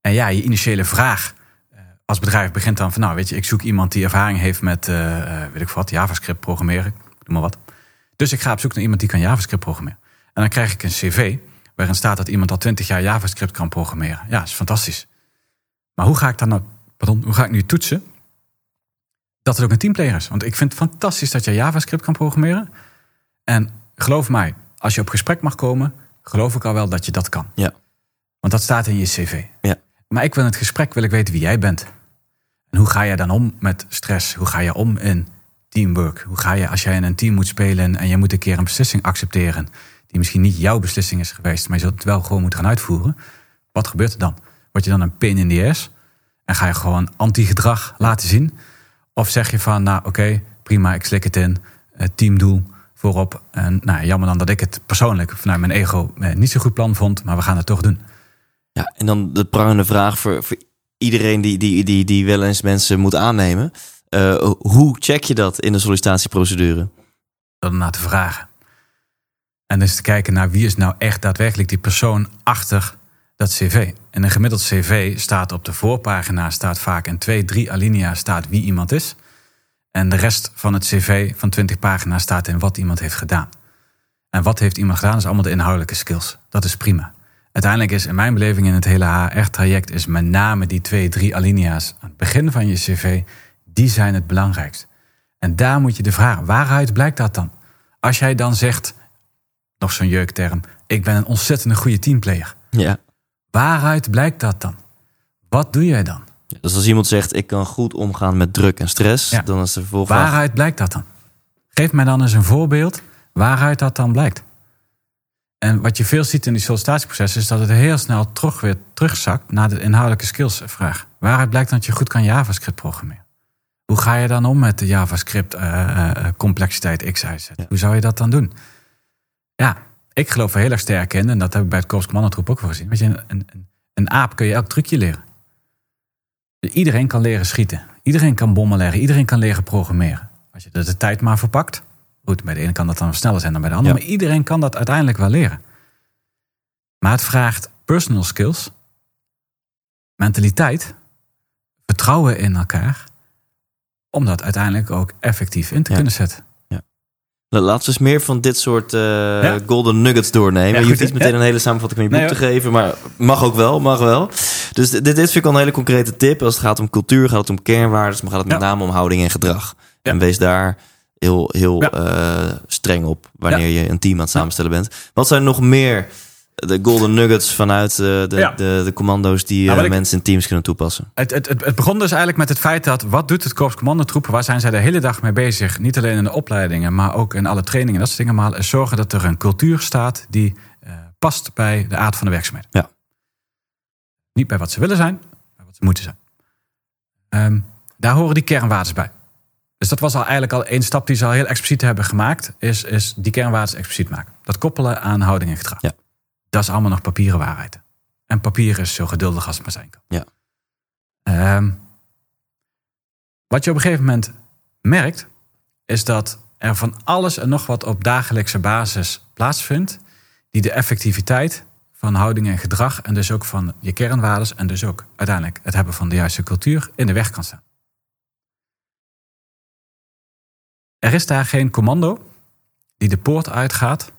En ja, je initiële vraag als bedrijf begint dan van, nou weet je, ik zoek iemand die ervaring heeft met, eh, weet ik wat, JavaScript programmeren, noem maar wat. Dus ik ga op zoek naar iemand die kan JavaScript programmeren. En dan krijg ik een cv waarin staat dat iemand al 20 jaar JavaScript kan programmeren. Ja, dat is fantastisch. Maar hoe ga ik dan nou, pardon, hoe ga ik nu toetsen dat het ook een teamplayer is? Want ik vind het fantastisch dat je JavaScript kan programmeren. En geloof mij, als je op gesprek mag komen, geloof ik al wel dat je dat kan. Ja. Want dat staat in je cv. Ja. Maar ik wil in het gesprek wil ik weten wie jij bent. En hoe ga je dan om met stress? Hoe ga je om in teamwork? Hoe ga je als jij in een team moet spelen en je moet een keer een beslissing accepteren die misschien niet jouw beslissing is geweest, maar je zult het wel gewoon moeten gaan uitvoeren? Wat gebeurt er dan? Word je dan een pain in the ass? En ga je gewoon anti-gedrag laten zien? Of zeg je van, nou oké, prima, ik slik het in. eh, teamdoel voorop. En nou, jammer dan dat ik het persoonlijk vanuit mijn ego eh, niet zo'n goed plan vond, maar we gaan het toch doen. Ja, en dan de prangende vraag voor, voor iedereen die, die, die, die wel eens mensen moet aannemen. Eh, hoe check je dat in de sollicitatieprocedure? dan naar te vragen. En dus te kijken naar wie is nou echt daadwerkelijk die persoon achter dat cv. En een gemiddeld cv staat op de voorpagina, staat vaak in twee, drie alinea staat wie iemand is. En de rest van het cv van 20 pagina's staat in wat iemand heeft gedaan. En wat heeft iemand gedaan is allemaal de inhoudelijke skills. Dat is prima. Uiteindelijk is in mijn beleving in het hele HR-traject... is met name die twee, drie alinea's aan het begin van je cv... die zijn het belangrijkst. En daar moet je de vraag, waaruit blijkt dat dan? Als jij dan zegt, nog zo'n jeukterm... ik ben een ontzettend goede teamplayer. Ja. Waaruit blijkt dat dan? Wat doe jij dan? Dus als iemand zegt, ik kan goed omgaan met druk en stress, Ja. dan is de vervolgvraag... Waaruit blijkt dat dan? Geef mij dan eens een voorbeeld waaruit dat dan blijkt. En wat je veel ziet in die sollicitatieprocessen... is dat het heel snel terug weer terugzakt naar de inhoudelijke skillsvraag. Waaruit blijkt dat je goed kan JavaScript programmeren? Hoe ga je dan om met de JavaScript eh, eh, eh, complexiteit X, Y, Z? Ja. Hoe zou je dat dan doen? Ja, ik geloof er heel erg sterk in... en dat heb ik bij het Korps Commandotroep ook wel gezien. Weet je, een, een, een aap kun je elk trucje leren. Iedereen kan leren schieten. Iedereen kan bommen leggen. Iedereen kan leren programmeren. Als je er de tijd maar verpakt. Goed, bij de ene kan dat dan sneller zijn dan bij de andere. Ja. Maar iedereen kan dat uiteindelijk wel leren. Maar het vraagt personal skills, mentaliteit, vertrouwen in elkaar. Om dat uiteindelijk ook effectief in te Ja. kunnen zetten. La- Laten we eens meer van dit soort eh, Ja. golden nuggets doornemen. Ja, je hoeft niet meteen Ja. een hele samenvatting van je boek Nee, te geven, maar mag ook wel, mag wel. Dus dit, dit vind ik al een hele concrete tip. Als het gaat om cultuur, gaat het om kernwaarden, maar gaat het met name om houding en gedrag. En wees daar heel, heel Ja. eh, streng op wanneer je een team aan het samenstellen bent. Wat zijn nog meer de golden nuggets vanuit eh, de, Ja. de, de commando's die Nou, eh, mensen in teams kunnen toepassen. Het, het, het, het begon dus eigenlijk met het feit dat... wat doet het Korps Commandotroep? Waar zijn zij de hele dag mee bezig? Niet alleen in de opleidingen, maar ook in alle trainingen. Dat soort dingen. Maar zorgen dat er een cultuur staat... die past bij de aard van de werkzaamheden. Ja. Niet bij wat ze willen zijn, maar wat ze moeten zijn. Ehm, daar horen die kernwaarden bij. Dus dat was al eigenlijk al één stap die ze al heel expliciet hebben gemaakt. Is, is die kernwaarden expliciet maken. Dat koppelen aan houding en gedrag. Ja. Dat is allemaal nog papieren waarheid. En papier is zo geduldig als het maar zijn kan. Ja. Ehm, wat je op een gegeven moment merkt, is dat er van alles en nog wat op dagelijkse basis plaatsvindt, die de effectiviteit van houding en gedrag en dus ook van je kernwaarden en dus ook uiteindelijk het hebben van de juiste cultuur in de weg kan staan. Er is daar geen commando die de poort uitgaat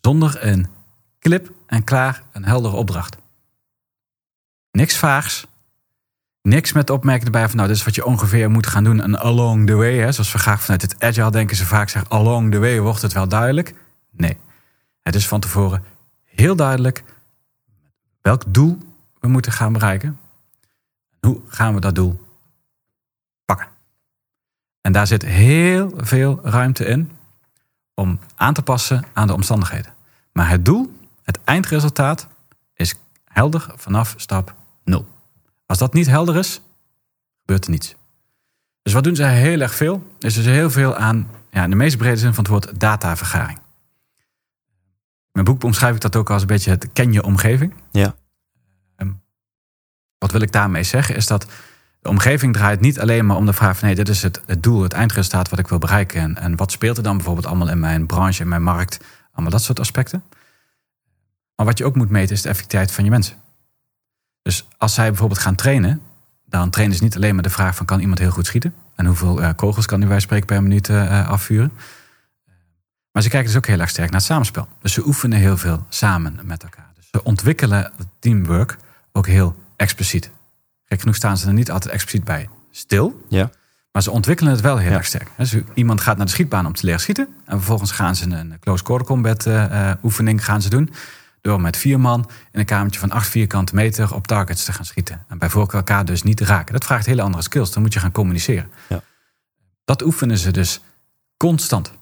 zonder een klip en klaar een heldere opdracht. Niks vaags. Niks met de opmerking erbij van nou, dit is wat je ongeveer moet gaan doen. En along the way, hè, zoals we graag vanuit het agile denken ze vaak zeggen, along the way wordt het wel duidelijk. Nee, het is van tevoren heel duidelijk welk doel we moeten gaan bereiken. Hoe gaan we dat doel? En daar zit heel veel ruimte in om aan te passen aan de omstandigheden. Maar het doel, het eindresultaat, is helder vanaf stap 0. Als dat niet helder is, gebeurt er niets. Dus wat doen ze heel erg veel? Is dus heel veel aan, ja, in de meest brede zin van het woord, datavergaring. In mijn boek omschrijf ik dat ook als een beetje het ken je omgeving. Ja. Ehm, wat wil ik daarmee zeggen? Is dat de omgeving draait niet alleen maar om de vraag van... nee, dit is het, doel, het eindresultaat wat ik wil bereiken. En, en wat speelt er dan bijvoorbeeld allemaal in mijn branche, in mijn markt? Allemaal dat soort aspecten. Maar wat je ook moet meten is de effectiviteit van je mensen. Dus als zij bijvoorbeeld gaan trainen... dan trainen ze niet alleen maar de vraag van... kan iemand heel goed schieten? En hoeveel eh, kogels kan die bij spreken per minuut eh, afvuren? Maar ze kijken dus ook heel erg sterk naar het samenspel. Dus ze oefenen heel veel samen met elkaar. Dus ze ontwikkelen teamwork ook heel expliciet. Gek genoeg staan ze er niet altijd expliciet bij stil. Ja. Maar ze ontwikkelen het wel heel Ja. erg sterk. Dus iemand gaat naar de schietbaan om te leren schieten. En vervolgens gaan ze een close quarter combat eh, eh, oefening gaan ze doen. Door met vier man in een kamertje van acht vierkante meter op targets te gaan schieten. En bij voorkeur elkaar dus niet te raken. Dat vraagt hele andere skills. Dan moet je gaan communiceren. Ja. Dat oefenen ze dus constant.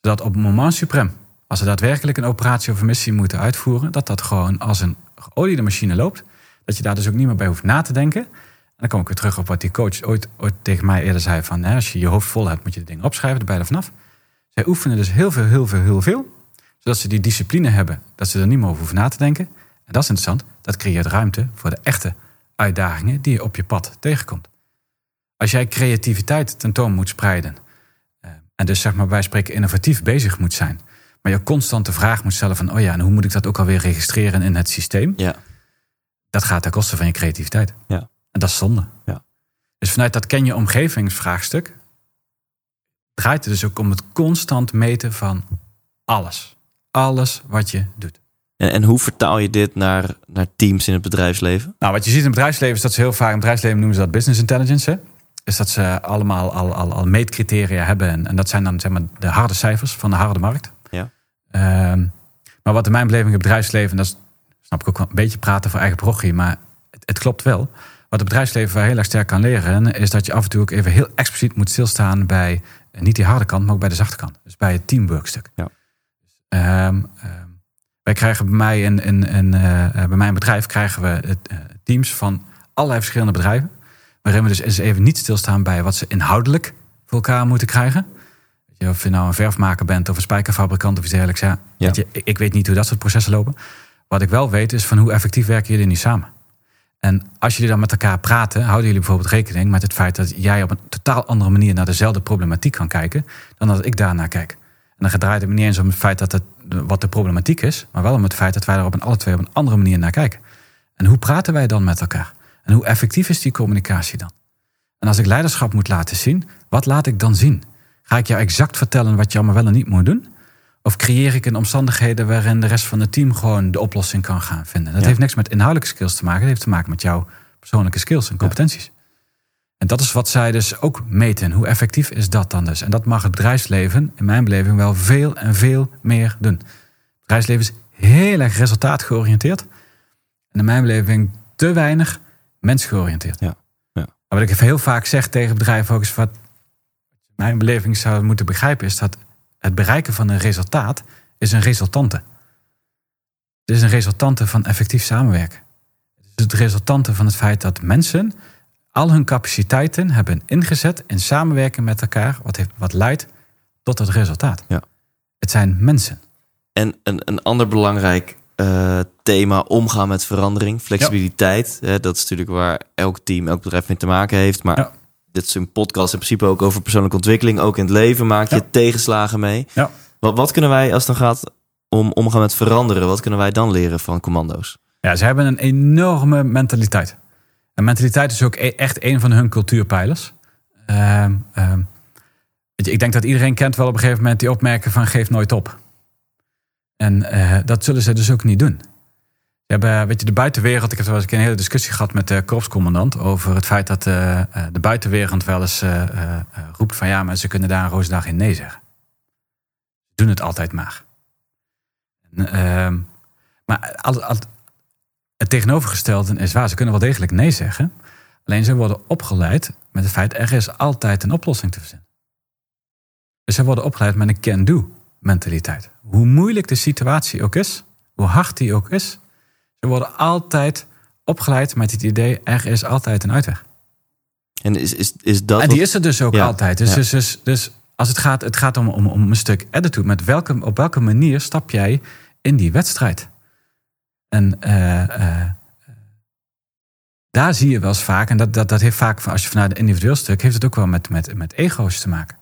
Zodat op het moment suprem, als ze daadwerkelijk een operatie of een missie moeten uitvoeren, dat dat gewoon als een geoliede machine loopt. Dat je daar dus ook niet meer bij hoeft na te denken. En dan kom ik weer terug op wat die coach ooit, ooit tegen mij eerder zei: van hè, als je je hoofd vol hebt, moet je de dingen opschrijven, er vanaf. Zij oefenen dus heel veel, heel veel, heel veel. Zodat ze die discipline hebben, dat ze er niet meer over hoeven na te denken. En dat is interessant, dat creëert ruimte voor de echte uitdagingen die je op je pad tegenkomt. Als jij creativiteit tentoon moet spreiden, eh, en dus zeg maar bij spreken innovatief bezig moet zijn, maar je constant de vraag moet stellen van, oh ja, en hoe moet ik dat ook alweer registreren in het systeem? Ja. Dat gaat ten koste van je creativiteit. Ja. En dat is zonde. Ja. Dus vanuit dat ken je omgevingsvraagstuk draait het dus ook om het constant meten van alles. Alles wat je doet. En, en hoe vertaal je dit naar, naar teams in het bedrijfsleven? Nou, wat je ziet in het bedrijfsleven is dat ze heel vaak in het bedrijfsleven noemen ze dat business intelligence. Hè? Dus dat ze allemaal al, al, al meetcriteria hebben. En, en dat zijn dan zeg maar de harde cijfers van de harde markt. Ja. Ehm, maar wat in mijn beleving het bedrijfsleven, dat is, snap ik ook wel een beetje praten voor eigen parochie, maar het, het klopt wel. Wat het bedrijfsleven heel erg sterk kan leren, is dat je af en toe ook even heel expliciet moet stilstaan bij eh, niet die harde kant, maar ook bij de zachte kant. Dus bij het teamworkstuk. Ja. Ehm, ehm, wij krijgen bij mij in, in, in, eh, eh, bij mijn bedrijf krijgen we teams van allerlei verschillende bedrijven. Waarin we dus eens even niet stilstaan bij wat ze inhoudelijk voor elkaar moeten krijgen. Of je nou een verfmaker bent of een spijkerfabrikant of iets dergelijks. Ja, Ja. Weet je, ik, ik weet niet hoe dat soort processen lopen. Wat ik wel weet is van hoe effectief werken jullie nu samen. En als jullie dan met elkaar praten, houden jullie bijvoorbeeld rekening met het feit dat jij op een totaal andere manier naar dezelfde problematiek kan kijken dan dat ik daarnaar kijk. En dan draait het me niet eens om het feit dat het wat de problematiek is, maar wel om het feit dat wij er op een alle twee op een andere manier naar kijken. En hoe praten wij dan met elkaar? En hoe effectief is die communicatie dan? En als ik leiderschap moet laten zien, wat laat ik dan zien? Ga ik jou exact vertellen wat je allemaal wel en niet moet doen? Of creëer ik een omstandigheden waarin de rest van het team gewoon de oplossing kan gaan vinden? Dat Ja. heeft niks met inhoudelijke skills te maken. Dat heeft te maken met jouw persoonlijke skills en competenties. En dat is wat zij dus ook meten. Hoe effectief is dat dan dus? En dat mag het bedrijfsleven, in mijn beleving, wel veel en veel meer doen. Het bedrijfsleven is heel erg resultaatgeoriënteerd. En in mijn beleving te weinig mensgeoriënteerd. Ja, wat ik heel vaak zeg tegen bedrijven ook is wat mijn beleving zou moeten begrijpen is dat het bereiken van een resultaat is een resultante. Het is een resultante van effectief samenwerken. Het is het resultante van het feit dat mensen al hun capaciteiten hebben ingezet in samenwerken met elkaar, wat, heeft, wat leidt tot het resultaat. Ja. Het zijn mensen. En een, een ander belangrijk eh, thema, omgaan met verandering, flexibiliteit. Hè, dat is natuurlijk waar elk team, elk bedrijf mee te maken heeft. Maar Ja. Dit is een podcast in principe ook over persoonlijke ontwikkeling. Ook in het leven maak je Ja. tegenslagen mee. Ja. Wat, wat kunnen wij, als het dan gaat om omgaan met veranderen, wat kunnen wij dan leren van commando's? Ja, ze hebben een enorme mentaliteit. En mentaliteit is ook e- echt een van hun cultuurpijlers. Ehm, ehm, ik denk dat iedereen kent wel op een gegeven moment die opmerken van geef nooit op. En eh, dat zullen ze dus ook niet doen. Hebben, weet je, de buitenwereld, ik heb wel eens een hele discussie gehad met de korpscommandant over het feit dat eh, eh, de buitenwereld wel eens eh, eh, eh, roept van ja, maar ze kunnen daar een roosdag in nee zeggen. Ze doen het altijd maar. En, ehm, maar het tegenovergestelde is waar. Ze kunnen wel degelijk nee zeggen. Alleen ze worden opgeleid met het feit... er is altijd een oplossing te verzinnen. Dus ze worden opgeleid met een can-do mentaliteit. Hoe moeilijk de situatie ook is, hoe hard die ook is... ze worden altijd opgeleid met het idee... er is altijd een uitweg. En is, is, is dat. En die wat- is er dus ook Ja, altijd. Dus, ja. dus, dus, dus als het gaat, het gaat om, om, om een stuk attitude. Met welke, op welke manier stap jij in die wedstrijd? En eh, eh, daar zie je wel eens vaak, en dat, dat, dat heeft vaak, als je vanuit het individueel stuk, heeft het ook wel met, met, met ego's te maken.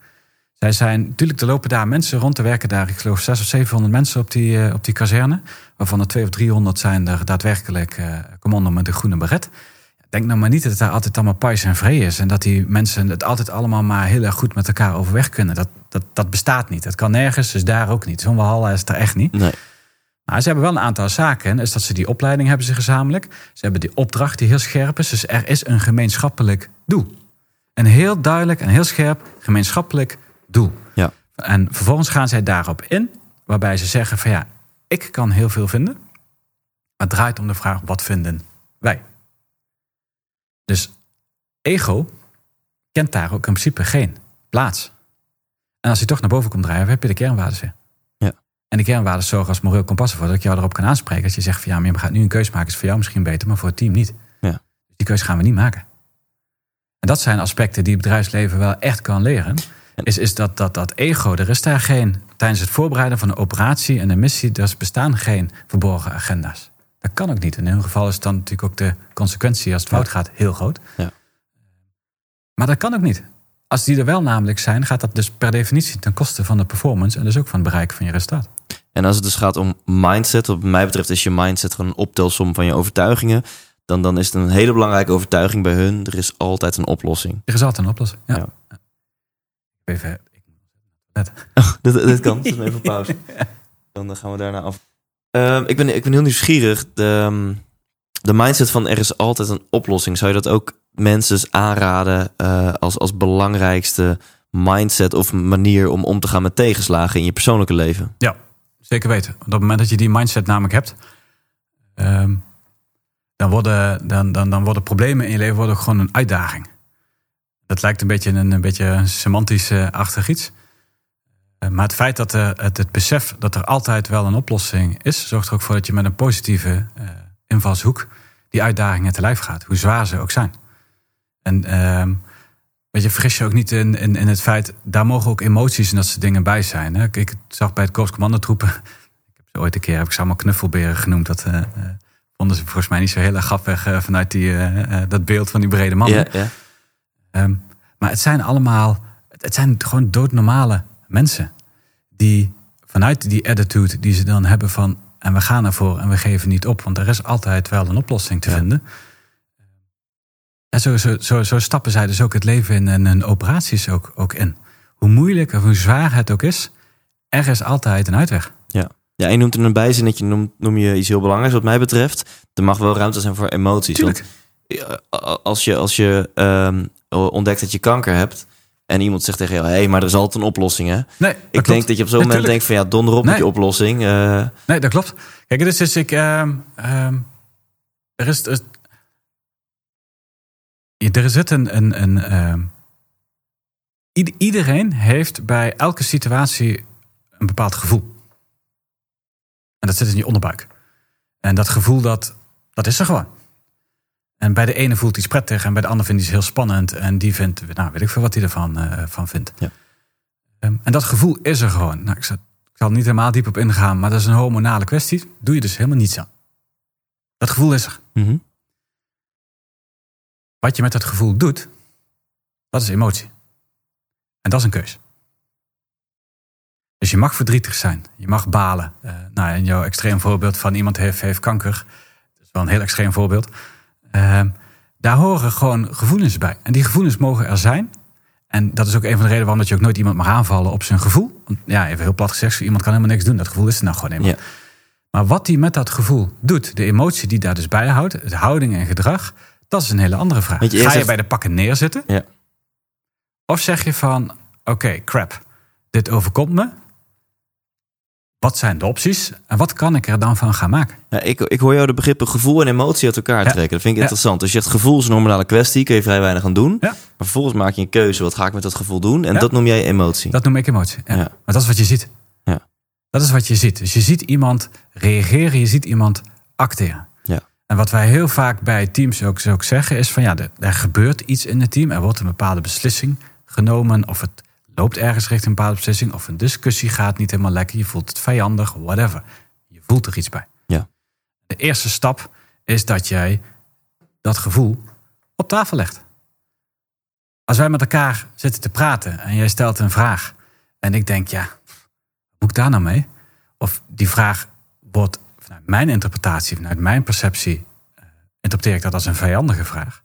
Zij zijn, natuurlijk, er lopen daar mensen rond, te werken daar, ik geloof, 600 of 700 mensen op die, eh, op die kazerne. Waarvan er 200 of 300 zijn er daadwerkelijk eh, commando met een groene beret. Denk nou maar niet dat het daar altijd allemaal pais en vree is. En dat die mensen het altijd allemaal maar heel erg goed met elkaar overweg kunnen. Dat, dat, dat bestaat niet. Dat kan nergens, dus daar ook niet. Zo'n walhalla is er echt niet. Nee. Maar ze hebben wel een aantal zaken. Is dat ze die opleiding hebben ze gezamenlijk. Ze hebben die opdracht die heel scherp is. Dus er is een gemeenschappelijk doel. Een heel duidelijk en heel scherp gemeenschappelijk doel. Ja. En vervolgens gaan zij daarop in. Waarbij ze zeggen van ja, ik kan heel veel vinden. Maar het draait om de vraag, wat vinden wij? Dus ego kent daar ook in principe geen plaats. En als je toch naar boven komt drijven, heb je de kernwaarden weer. Ja. En de kernwaarden zorgen als moreel kompas ervoor dat ik jou erop kan aanspreken. Als je zegt van ja, maar je gaat nu een keuze maken, is voor jou misschien beter, maar voor het team niet. Ja. Die keuze gaan we niet maken. En dat zijn aspecten die het bedrijfsleven wel echt kan leren. Is, is dat, dat, dat ego, er is daar geen, tijdens het voorbereiden van een operatie en een missie, er bestaan geen verborgen agenda's. Dat kan ook niet. In hun geval is dan natuurlijk ook de consequentie als het fout gaat heel groot. Ja. Maar dat kan ook niet. Als die er wel namelijk zijn, gaat dat dus per definitie ten koste van de performance en dus ook van het bereiken van je resultaat. En als het dus gaat om mindset, wat mij betreft is je mindset gewoon een optelsom van je overtuigingen. Dan, dan is het een hele belangrijke overtuiging bij hun. Er is altijd een oplossing. Er is altijd een oplossing. Ja. Ja. Even, ik moet dit, dit kan. Zet even pauze. Dan gaan we daarna af. Ehm, ik, ben, ik ben heel nieuwsgierig. De, ehm, de mindset van er is altijd een oplossing. Zou je dat ook mensen aanraden eh, als, als belangrijkste mindset of manier om om te gaan met tegenslagen in je persoonlijke leven? Ja, zeker weten. Op het moment dat je die mindset namelijk hebt, ehm, dan, worden, dan, dan, dan worden problemen in je leven worden gewoon een uitdaging. Dat lijkt een beetje een, een beetje semantisch eh, iets. Eh, maar het feit dat er, het, het besef dat er altijd wel een oplossing is, zorgt er ook voor dat je met een positieve eh, invalshoek die uitdagingen te lijf gaat, hoe zwaar ze ook zijn. En ehm, weet je, je ook niet in, in, in het feit, daar mogen ook emoties en dat soort dingen bij zijn. Hè? Ik, zag bij het Korps Commandotroepen, ik heb ze ooit een keer, heb ik ze allemaal knuffelberen genoemd. Dat eh, eh, vonden ze volgens mij niet zo heel erg grappig eh, vanuit die, eh, eh, dat beeld van die brede mannen. Ja, ja. Ehm, maar het zijn allemaal, het zijn gewoon doodnormale mensen. Die vanuit die attitude die ze dan hebben van, en we gaan ervoor en we geven niet op. Want er is altijd wel een oplossing te Ja. vinden. En zo, zo, zo, zo stappen zij dus ook het leven in en hun operaties ook, ook in. Hoe moeilijk of hoe zwaar het ook is, er is altijd een uitweg. Ja, je noemt in een bijzinnetje, noem, noem je iets heel belangrijks wat mij betreft. Er mag wel ruimte zijn voor emoties. Tuurlijk. Want, als je, als je ehm, ontdekt dat je kanker hebt En iemand zegt tegen jou, hé, hey, maar er is altijd een oplossing, hè? Nee, Ik klopt. denk dat je op zo'n moment denkt van, ja, donder op met Nee. je oplossing. Eh, Nee, dat klopt. Kijk, dus, dus ik. ehm, er is. Er, er zit een. een, een ied- iedereen heeft bij elke situatie een bepaald gevoel. En dat zit in je onderbuik. En dat gevoel, dat, dat is er gewoon. En bij de ene voelt iets prettig en bij de ander vindt iets heel spannend. En die vindt, nou weet ik veel wat hij ervan eh, van vindt. Ja. Ehm, en dat gevoel is er gewoon. Nou, ik, zal, ik zal er niet helemaal diep op ingaan, maar dat is een hormonale kwestie. Doe je dus helemaal niets aan. Dat gevoel is er. mhm. Wat je met dat gevoel doet, dat is emotie. En dat is een keus. Dus je mag verdrietig zijn. Je mag balen. Eh, nou, in jouw extreem voorbeeld van iemand heeft, heeft kanker. Dat is wel een heel extreem voorbeeld. Ehm, daar horen gewoon gevoelens bij. En die gevoelens mogen er zijn. En dat is ook een van de redenen waarom dat je ook nooit iemand mag aanvallen op zijn gevoel. Want ja, even heel plat gezegd, iemand kan helemaal niks doen. Dat gevoel is er nou gewoon. Ja. Maar wat die met dat gevoel doet, de emotie die daar dus bij houdt, het houding en gedrag, dat is een hele andere vraag. Je Ga je bij de pakken neerzitten? Ja. Of zeg je van, oké, crap, dit overkomt me. Wat zijn de opties en wat kan ik er dan van gaan maken? Ja, ik, ik hoor jou de begrippen gevoel en emotie uit elkaar Ja. trekken. Dat vind ik interessant. Dus je zegt gevoel is een normale kwestie, kun je vrij weinig aan doen. Maar vervolgens maak je een keuze, wat ga ik met dat gevoel doen? En dat noem jij emotie. Dat noem ik emotie. Maar dat is wat je ziet. Ja. Dat is wat je ziet. Dus je ziet iemand reageren, je ziet iemand acteren. Ja. En wat wij heel vaak bij teams ook, ook zeggen is van ja, er, er gebeurt iets in het team. Er wordt een bepaalde beslissing genomen of het loopt ergens richting een bepaalde beslissing of een discussie gaat niet helemaal lekker. Je voelt het vijandig, whatever. Je voelt er iets bij. Ja. De eerste stap is dat jij dat gevoel op tafel legt. Als wij met elkaar zitten te praten en jij stelt een vraag en ik denk, ja, wat moet ik daar nou mee? Of die vraag wordt vanuit mijn interpretatie, vanuit mijn perceptie, eh, interpreteer ik dat als een vijandige vraag.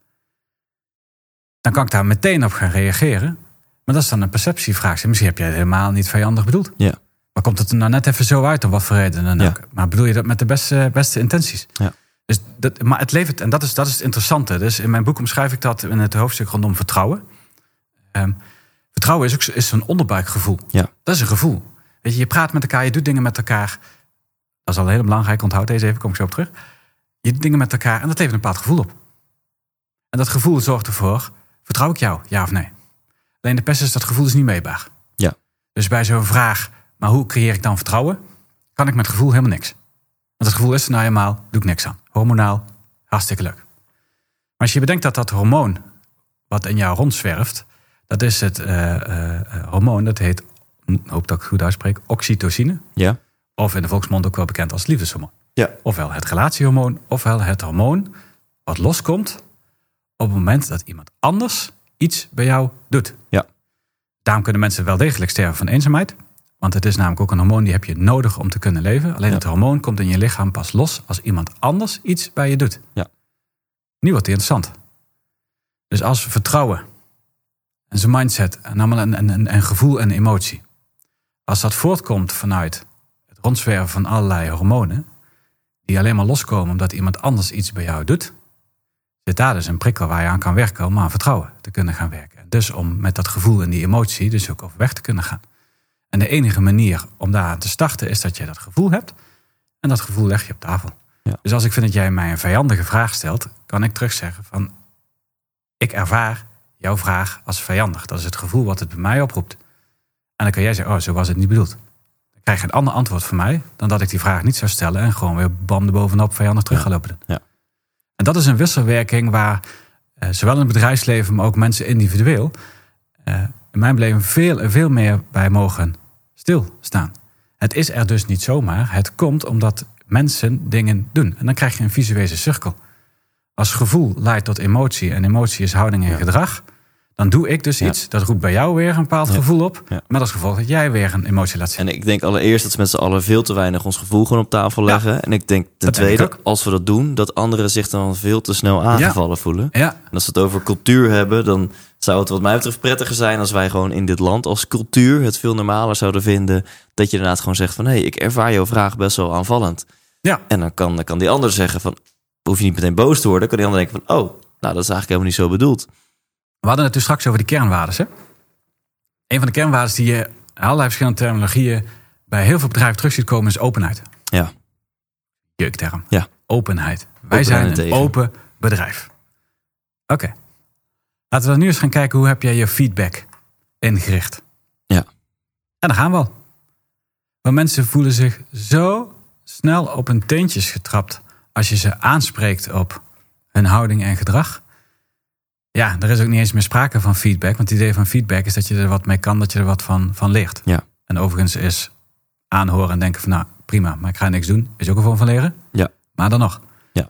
Dan kan ik daar meteen op gaan reageren. Maar dat is dan een perceptievraag. Misschien heb jij het helemaal niet vijandig bedoeld. Ja. Maar komt het er nou net even zo uit, om wat voor reden dan Ja. ook? Maar bedoel je dat met de beste, beste intenties? Ja. Dus dat, maar het levert, en dat is, dat is het interessante. Dus in mijn boek omschrijf ik dat in het hoofdstuk rondom vertrouwen. Ehm, vertrouwen is ook is zo'n onderbuikgevoel. Ja. Dat is een gevoel. Weet je, je praat met elkaar, je doet dingen met elkaar. Dat is al heel belangrijk, onthoud deze even, kom ik zo op terug. Je doet dingen met elkaar en dat levert een bepaald gevoel op. En dat gevoel zorgt ervoor, vertrouw ik jou, ja of nee? Alleen de pest is, dat gevoel is niet meetbaar. Ja. Dus bij zo'n vraag, maar hoe creëer ik dan vertrouwen? Kan ik met gevoel helemaal niks. Want het gevoel is er nou eenmaal, doe ik niks aan. Hormonaal, hartstikke leuk. Maar als je bedenkt dat dat hormoon wat in jou rondzwerft, dat is het eh, eh, eh, hormoon, dat heet, hoop dat ik het goed uitspreek, oxytocine. Ja. Of in de volksmond ook wel bekend als liefdeshormoon. Ja. Ofwel het relatiehormoon, ofwel het hormoon wat loskomt op het moment dat iemand anders iets bij jou doet. Ja. Daarom kunnen mensen wel degelijk sterven van eenzaamheid. Want het is namelijk ook een hormoon die heb je nodig om te kunnen leven. Alleen Ja. het hormoon komt in je lichaam pas los als iemand anders iets bij je doet. Ja. Nu wordt het interessant. Dus als vertrouwen en zijn mindset en allemaal een, een, een, een gevoel en emotie. Als dat voortkomt vanuit het rondzwerven van allerlei hormonen, die alleen maar loskomen omdat iemand anders iets bij jou doet, zit daar dus een prikkel waar je aan kan werken om aan vertrouwen te kunnen gaan werken. En dus om met dat gevoel en die emotie dus ook overweg te kunnen gaan. En de enige manier om daaraan te starten is dat je dat gevoel hebt en dat gevoel leg je op tafel. Ja. Dus als ik vind dat jij mij een vijandige vraag stelt, kan ik terugzeggen van ik ervaar jouw vraag als vijandig. Dat is het gevoel wat het bij mij oproept. En dan kan jij zeggen, oh, zo was het niet bedoeld. Dan krijg je een ander antwoord van mij dan dat ik die vraag niet zou stellen en gewoon weer bam erbovenop vijandig terug ga lopen. Ja. En dat is een wisselwerking waar eh, zowel in het bedrijfsleven, maar ook mensen individueel, eh, in mijn beleving veel, veel meer bij mogen stilstaan. Het is er dus niet zomaar. Het komt omdat mensen dingen doen. En dan krijg je een visuele cirkel. Als gevoel leidt tot emotie en emotie is houding en Ja. gedrag, dan doe ik dus iets. Dat roept bij jou weer een bepaald gevoel op. Met als gevolg dat jij weer een emotie laat zien. En ik denk allereerst dat ze met z'n allen veel te weinig ons gevoel gewoon op tafel leggen. En ik denk ten Dat tweede, als we dat doen, dat anderen zich dan veel te snel aangevallen voelen. Ja, En als we het over cultuur hebben, dan zou het wat mij betreft prettiger zijn als wij gewoon in dit land als cultuur het veel normaler zouden vinden. Dat je inderdaad gewoon zegt van hé, hey, ik ervaar jouw vraag best wel aanvallend. ja. En dan kan, dan kan die ander zeggen van, hoef je niet meteen boos te worden. kan die ander denken van, oh, nou dat is eigenlijk helemaal niet zo bedoeld. We hadden het dus straks over die kernwaarden. Hè? Een van de kernwaarden die je allerlei verschillende terminologieën bij heel veel bedrijven terug ziet komen is openheid. Ja. Jeukterm. Ja. Openheid. Wij zijn en een tegen. open bedrijf. Oké. Laten we dan nu eens gaan kijken hoe heb jij je feedback ingericht. Ja. En daar gaan we al. Want mensen voelen zich zo snel op hun teentjes getrapt als je ze aanspreekt op hun houding en gedrag. Ja, er is ook niet eens meer sprake van feedback. Want het idee van feedback is dat je er wat mee kan, dat je er wat van, van leert. Ja. En overigens is aanhoren en denken van nou prima, maar ik ga niks doen, is ook een vorm van leren. Ja. Maar dan nog. Ja.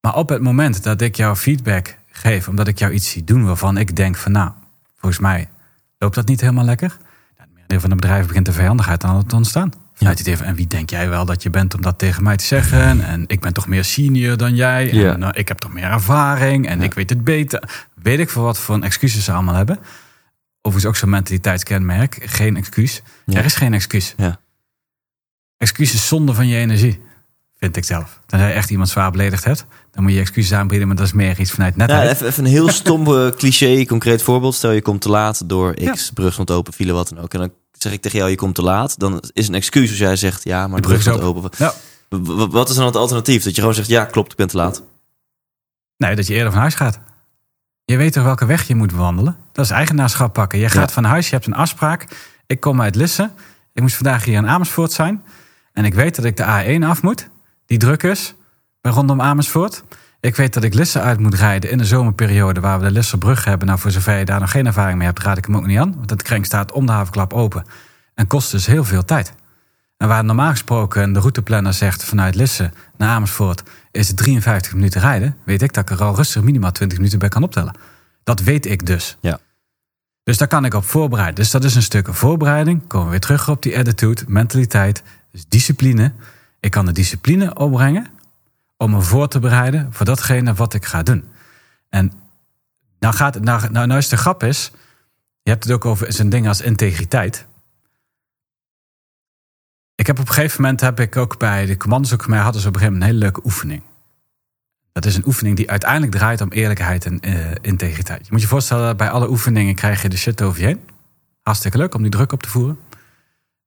Maar op het moment dat ik jou feedback geef, omdat ik jou iets zie doen waarvan ik denk van nou, volgens mij loopt dat niet helemaal lekker. Ja, het merendeel van de bedrijven begint de vijandigheid aan te ontstaan. Idee van, en wie denk jij wel dat je bent om dat tegen mij te zeggen? En ik ben toch meer senior dan jij. Ja. En nou, ik heb toch meer ervaring. En Ja. ik weet het beter. Weet ik voor wat voor excuses ze allemaal hebben. Overigens ook zo'n mentaliteitskenmerk. Geen excuus. Ja. Er is geen excuus. Ja. Excuus is zonde van je energie. Vind ik zelf. Tenzij je echt iemand zwaar beledigd hebt. Dan moet je excuses aanbieden. Maar dat is meer iets vanuit Ja, netheid. even, even een heel stom eh, cliché, concreet voorbeeld. Stel je komt te laat door X, brug stond open, file, wat dan ook. En dan zeg ik tegen jou, je komt te laat. Dan is een excuus als jij zegt, ja, maar de brug stond open. Ja. Wat is dan het alternatief? Dat je gewoon zegt, ja, klopt, ik ben te laat. Nee, dat je eerder van huis gaat. Je weet toch welke weg je moet wandelen? Dat is eigenaarschap pakken. Je gaat Ja. van huis, je hebt een afspraak. Ik kom uit Lisse. Ik moest vandaag hier in Amersfoort zijn. En ik weet dat ik de A1 af moet, die druk is bij rondom Amersfoort. Ik weet dat ik Lisse uit moet rijden in de zomerperiode waar we de Lisserbrug hebben. Nou, voor zover je daar nog geen ervaring mee hebt, raad ik hem ook niet aan. Want het kring staat om de havenklap open en kost dus heel veel tijd. En waar normaal gesproken de routeplanner zegt vanuit Lisse naar Amersfoort is het 53 minuten rijden, weet ik dat ik er al rustig minimaal 20 minuten bij kan optellen. Dat weet ik dus. Ja. Dus daar kan ik op voorbereiden. Dus dat is een stuk voorbereiding. Komen we weer terug op die attitude, mentaliteit, dus discipline. Ik kan de discipline opbrengen om me voor te bereiden voor datgene wat ik ga doen. En nou, gaat, nou, nou, nou is de grap is, je hebt het ook over zo'n ding als integriteit. Ik heb op een gegeven moment heb ik ook bij de commando's ook mij hadden ze op een gegeven moment een hele leuke oefening. Dat is een oefening die uiteindelijk draait om eerlijkheid en eh, integriteit. Je moet je voorstellen, bij alle oefeningen krijg je de shit over je heen. Hartstikke leuk om die druk op te voeren.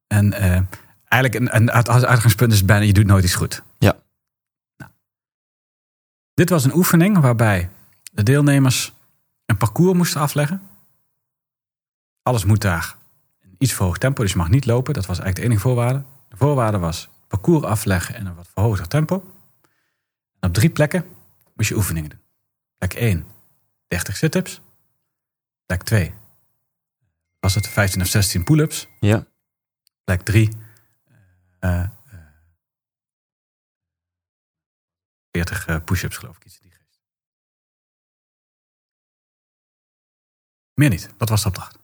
En eh, eigenlijk een, als uitgangspunt is het bijna, je doet nooit iets goed. Ja. Nou. Dit was een oefening waarbij de deelnemers een parcours moesten afleggen. Alles moet daar in iets verhoogd tempo, dus je mag niet lopen. Dat was eigenlijk de enige voorwaarde. De voorwaarde was parcours afleggen in een wat verhoogder tempo. En op drie plekken moest je oefeningen doen. Plek 1, 30 sit-ups. Plek 2, was het 15 of 16 pull-ups. Ja. Plek 3, eh, eh, 40 eh, push-ups geloof ik. Iets in die geest. Meer niet, dat was de opdracht.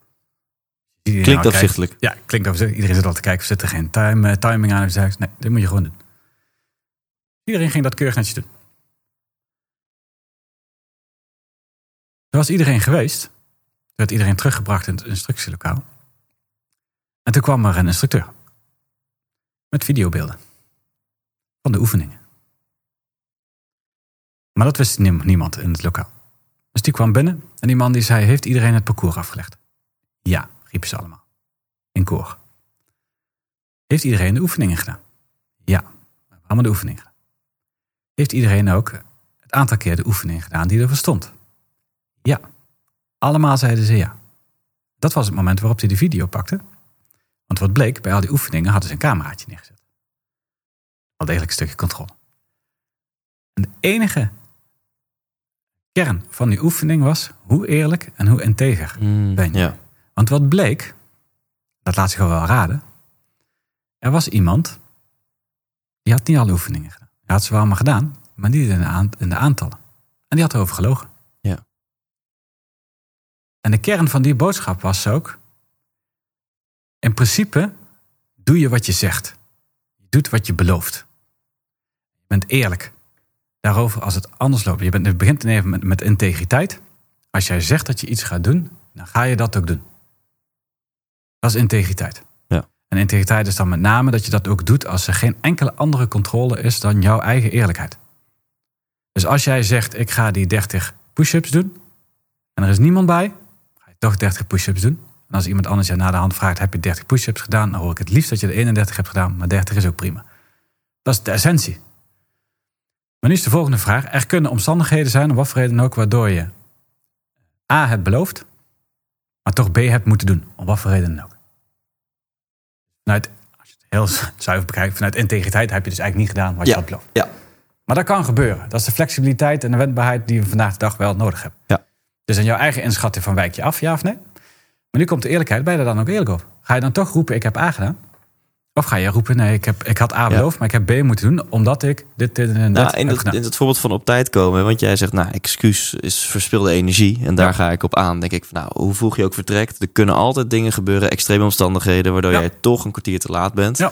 Iedereen Klinkt kijkt- afzichtelijk. Ja, klinkt afzichtelijk. Iedereen zit al te kijken of zit er geen time, eh, timing aan. of Nee, dit moet je gewoon doen. Iedereen ging dat keurig netjes doen. Er was iedereen geweest. Werd iedereen teruggebracht in het instructielokaal. En toen kwam er een instructeur. Met videobeelden. Van de oefeningen. Maar dat wist niem- niemand in het lokaal. Dus die kwam binnen en die man die zei, heeft iedereen het parcours afgelegd? Ja, riepen ze allemaal. In koor. Heeft iedereen de oefeningen gedaan? Ja, we hebben allemaal de oefeningen gedaan. Heeft iedereen ook het aantal keer de oefening gedaan die ervoor stond? Ja. Allemaal zeiden ze ja. Dat was het moment waarop hij de video pakte. Want wat bleek, bij al die oefeningen hadden ze een cameraatje neergezet. Al degelijk een stukje controle. En de enige kern van die oefening was hoe eerlijk en hoe integer Mm, ben je. ja. Want wat bleek, dat laat zich wel raden. Er was iemand, die had niet alle oefeningen gedaan. Hij had ze wel allemaal gedaan, maar niet in de, aantallen. En die had erover gelogen. Ja. En de kern van die boodschap was ook... In principe doe je wat je zegt. Je doet wat je belooft. Je bent eerlijk. Daarover als het anders loopt. Je bent, het begint even met, met integriteit. Als jij zegt dat je iets gaat doen, dan ga je dat ook doen. Dat is integriteit. Ja. En integriteit is dan met name dat je dat ook doet als er geen enkele andere controle is dan jouw eigen eerlijkheid. Dus als jij zegt, ik ga die 30 push-ups doen, en er is niemand bij, ga je toch 30 push-ups doen. En als iemand anders je na de hand vraagt, heb je 30 push-ups gedaan? Dan hoor ik het liefst dat je er 31 hebt gedaan, maar 30 is ook prima. Dat is de essentie. Maar nu is de volgende vraag. Er kunnen omstandigheden zijn, om wat voor reden ook, waardoor je A, het belooft, maar toch B, hebt moeten doen. Om wat voor reden dan ook. Vanuit, als je het heel zuiver bekijkt, vanuit integriteit heb je dus eigenlijk niet gedaan wat je had beloofd. Ja. Maar dat kan gebeuren. Dat is de flexibiliteit en de wendbaarheid die we vandaag de dag wel nodig hebben. Ja. Dus aan jouw eigen inschatting van wijk je af, ja of nee? Maar nu komt de eerlijkheid. Ben je er dan ook eerlijk over? Ga je dan toch roepen, ik heb A gedaan? Of ga je roepen, nee, ik, heb, ik had A beloofd, maar ik heb B moeten doen... omdat ik dit, dit en dat Nou, in, het, in het voorbeeld van op tijd komen, want jij zegt, nou, excuus is verspilde energie. En daar Ja. ga ik op aan. Denk ik, van, nou, hoe vroeg je ook vertrekt, er kunnen altijd dingen gebeuren, extreme omstandigheden, waardoor Ja. jij toch een kwartier te laat bent. Ja.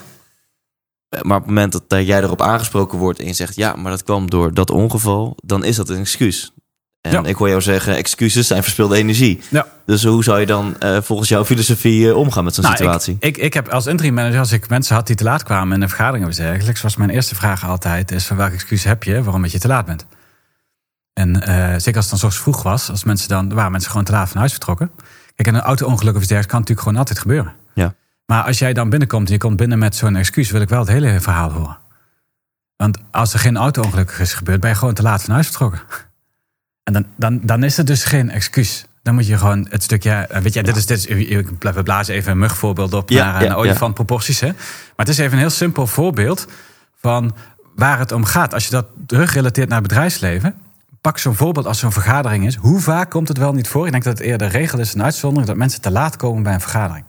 Eh, Maar op het moment dat jij erop aangesproken wordt en je zegt, ja, maar dat kwam door dat ongeval, dan is dat een excuus. En Ja. ik hoor jou zeggen, excuses zijn verspilde energie. Ja. Dus hoe zou je dan eh, volgens jouw filosofie eh, omgaan met zo'n Nou, situatie? Ik, ik, ik heb als interim manager, als ik mensen had die te laat kwamen in een vergadering of iets dergelijks, was mijn eerste vraag altijd: is van welk excuus heb je waarom dat je te laat bent? En eh, zeker als het dan zo vroeg was, als mensen dan waren mensen gewoon te laat van huis vertrokken. Kijk, en een auto-ongeluk of iets dergelijks kan natuurlijk gewoon altijd gebeuren. Ja. Maar als jij dan binnenkomt en je komt binnen met zo'n excuus, wil ik wel het hele verhaal horen. Want als er geen auto-ongeluk is gebeurd, ben je gewoon te laat van huis vertrokken. En dan, dan, dan is het dus geen excuus. Dan moet je gewoon het stukje. eh, Weet je, dit is, dit is, we blazen even een mugvoorbeeld op Ja, naar ja, een olifant proporties. Hè? Maar het is even een heel simpel voorbeeld van waar het om gaat. Als je dat terugrelateert naar het bedrijfsleven. Pak zo'n voorbeeld als zo'n vergadering is. Hoe vaak komt het wel niet voor? Ik denk dat het eerder regel is, een uitzondering, dat mensen te laat komen bij een vergadering.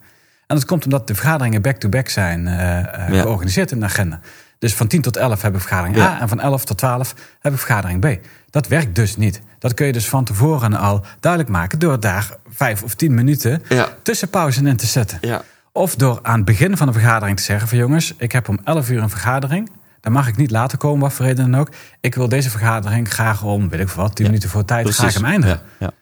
En dat komt omdat de vergaderingen back-to-back zijn eh, eh, georganiseerd in de agenda. Dus van 10 tot 11 hebben we vergadering. A en van 11 tot 12 hebben we vergadering B. Dat werkt dus niet. Dat kun je dus van tevoren al duidelijk maken door daar vijf of tien minuten Ja. tussenpauzen in te zetten. Ja. Of door aan het begin van de vergadering te zeggen van jongens, ik heb om 11 uur een vergadering. Dan mag ik niet later komen, wat voor reden dan ook. Ik wil deze vergadering graag om, weet ik veel wat, 10 minuten voor tijd, ga ik hem eindigen. Ja, ja.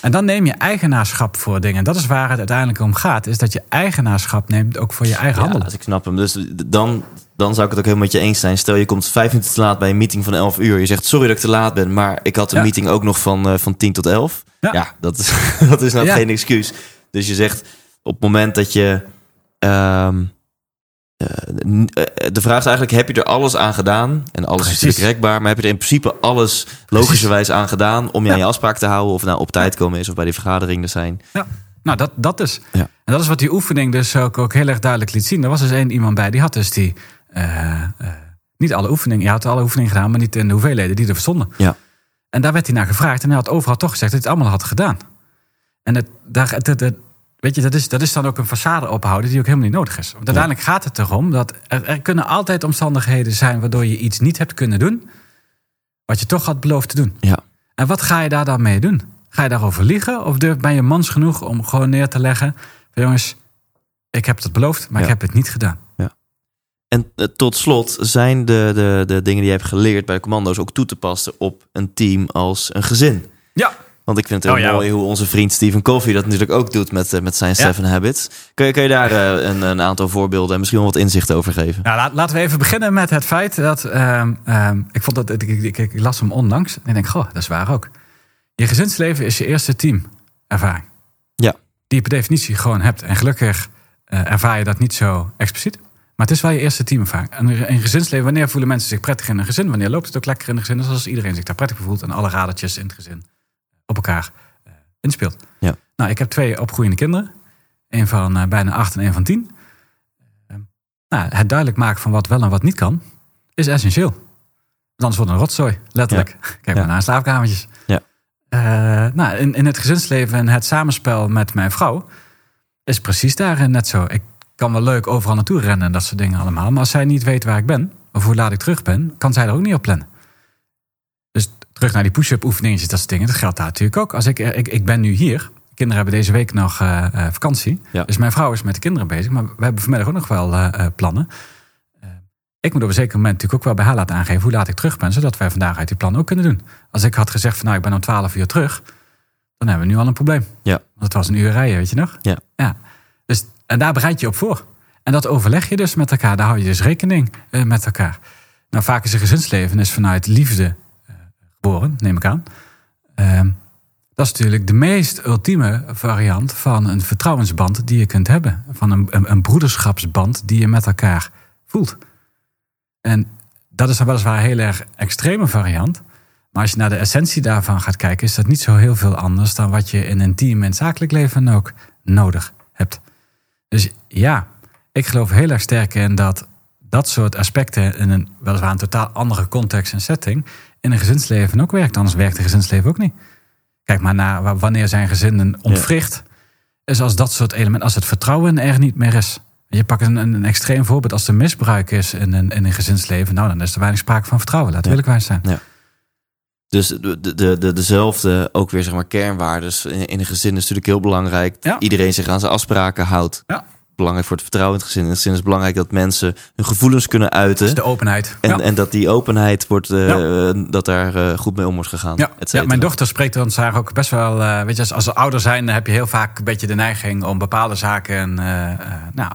En dan neem je eigenaarschap voor dingen. En dat is waar het uiteindelijk om gaat. Is dat je eigenaarschap neemt ook voor je eigen Ja, handelen. dus ik snap hem. Dus dan, dan zou ik het ook helemaal met je eens zijn. Stel je komt vijf minuten te laat bij een meeting van 11 uur. Je zegt sorry dat ik te laat ben, maar ik had een Ja. meeting ook nog van, eh, van 10 tot 11. Ja, Ja. dat, is, dat is nou geen excuus. Dus je zegt op het moment dat je. ehm, eh, eh, de vraag is eigenlijk: heb je er alles aan gedaan? En alles is natuurlijk rekbaar, maar heb je er in principe alles logischerwijs aan gedaan om je aan je afspraak te houden? Of nou op tijd komen is of bij die vergadering er zijn? Ja, nou dat, dat is. Ja. En dat is wat die oefening dus ook, ook heel erg duidelijk liet zien. Er was dus één iemand bij, die had dus die... eh, eh, niet alle oefeningen, je had alle oefeningen gedaan... maar niet in de hoeveelheden die er verstonden. Ja. En daar werd hij naar gevraagd. En hij had overal toch gezegd dat hij het allemaal had gedaan. En het, daar, het- het- weet je, dat, is, dat is dan ook een façade ophouden die ook helemaal niet nodig is. Want uiteindelijk gaat het erom dat er, er kunnen altijd omstandigheden zijn... waardoor je iets niet hebt kunnen doen... wat je toch had beloofd te doen. Ja. En wat ga je daar dan mee doen? Ga je daarover liegen? Of durf, ben je mans genoeg om gewoon neer te leggen... van, jongens, ik heb het beloofd, maar Ja. ik heb het niet gedaan. En eh, tot slot zijn de, de, de dingen die je hebt geleerd bij de commando's ook toe te passen op een team als een gezin. Ja, Want ik vind het heel Oh, ja. mooi hoe onze vriend Stephen Covey dat natuurlijk ook doet met, eh, met zijn Ja. Seven Habits. Kun je, kun je daar eh, een, een aantal voorbeelden en misschien wel wat inzicht over geven? Nou, laat- laten we even beginnen met het feit dat... ehm, ehm, ik, vond dat ik, ik, ik, las hem onlangs en ik denk, goh, dat is waar ook. Je gezinsleven is je eerste teamervaring. Ja. Die je per definitie gewoon hebt. En gelukkig eh, ervaar je dat niet zo expliciet. Maar het is wel je eerste teamervaring. En in gezinsleven, wanneer voelen mensen zich prettig in een gezin? Wanneer loopt het ook lekker in een gezin? Dus als iedereen zich daar prettig voelt en alle radertjes in het gezin op elkaar eh, inspeelt. Ja. Nou, ik heb twee opgroeiende kinderen. Een van eh, bijna acht en een van tien. Eh, nou, het duidelijk maken van wat wel en wat niet kan, is essentieel. Want Anders wordt het een rotzooi, letterlijk. Kijk maar naar slaapkamertjes. Ja. Eh, nou, in, in het gezinsleven en het samenspel met mijn vrouw is precies daarin net zo. Ik kan wel leuk overal naartoe rennen en dat soort dingen allemaal. Maar als zij niet weet waar ik ben, of hoe laat ik terug ben, kan zij er ook niet op plannen. Terug naar die push-up oefeningetjes, dat soort dingen. Dat geldt daar natuurlijk ook. Als ik, ik, ik ben nu hier. Kinderen hebben deze week nog eh, eh, vakantie. Ja. Dus mijn vrouw is met de kinderen bezig. Maar we hebben vanmiddag ook nog wel eh, eh, plannen. Eh, ik moet op een zeker moment natuurlijk ook wel bij haar laten aangeven hoe laat ik terug ben. Zodat wij vandaag uit die plan ook kunnen doen. Als ik had gezegd van nou ik ben om 12 uur terug. Dan hebben we nu al een probleem. Ja. Want het was een uur rijden, weet je nog? Ja. ja. Dus, en daar bereid je op voor. En dat overleg je dus met elkaar. Daar hou je dus rekening eh, met elkaar. Nou, vaak is een gezinsleven is vanuit liefde geboren, neem ik aan. Ehm, Dat is natuurlijk de meest ultieme variant van een vertrouwensband die je kunt hebben. Van een, een, een broederschapsband die je met elkaar voelt. En dat is dan weliswaar een heel erg extreme variant. Maar als je naar de essentie daarvan gaat kijken, is dat niet zo heel veel anders dan wat je in een team en zakelijk leven ook nodig hebt. Dus ja, ik geloof heel erg sterk in dat dat soort aspecten in een weliswaar een totaal andere context en setting in een gezinsleven ook werkt. Anders werkt een gezinsleven ook niet. Kijk maar naar wanneer zijn gezinnen ontwricht. Is als dat soort elementen, als het vertrouwen er niet meer is. Je pakt een, een extreem voorbeeld. Als er misbruik is in een, in een gezinsleven, nou dan is er weinig sprake van vertrouwen. Laat ja. wij zijn. Ja. Dus de, de, de, dezelfde, ook weer zeg maar kernwaardes in, in een gezin is natuurlijk heel belangrijk. Ja. Iedereen zich aan zijn afspraken houdt. Ja belangrijk voor het vertrouwen in het gezin. In het gezin is belangrijk dat mensen hun gevoelens kunnen uiten. Dus de openheid. En, en dat die openheid wordt, uh, dat daar uh, goed mee om wordt gegaan. Ja. ja, mijn dochter spreekt ons daar ook best wel. Uh, weet je, als, als ouder zijn, dan heb je heel vaak een beetje de neiging om bepaalde zaken. nou,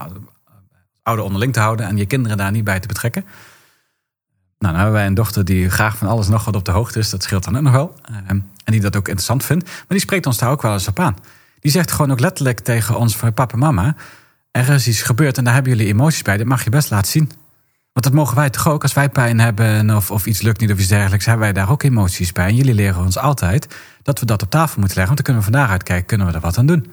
ouder onderling te houden en je kinderen daar niet bij te betrekken. Nou, dan hebben wij een dochter die graag van alles nog wat op de hoogte is. Dat scheelt dan ook nog wel. en die dat ook interessant vindt. Maar die spreekt ons daar ook wel eens op aan. Die zegt gewoon ook letterlijk tegen ons van papa en mama er is iets gebeurd en daar hebben jullie emoties bij. Dat mag je best laten zien. Want dat mogen wij toch ook. Als wij pijn hebben of, of iets lukt niet of iets dergelijks, hebben wij daar ook emoties bij. En jullie leren ons altijd dat we dat op tafel moeten leggen. Want dan kunnen we van daaruit kijken, kunnen we er wat aan doen.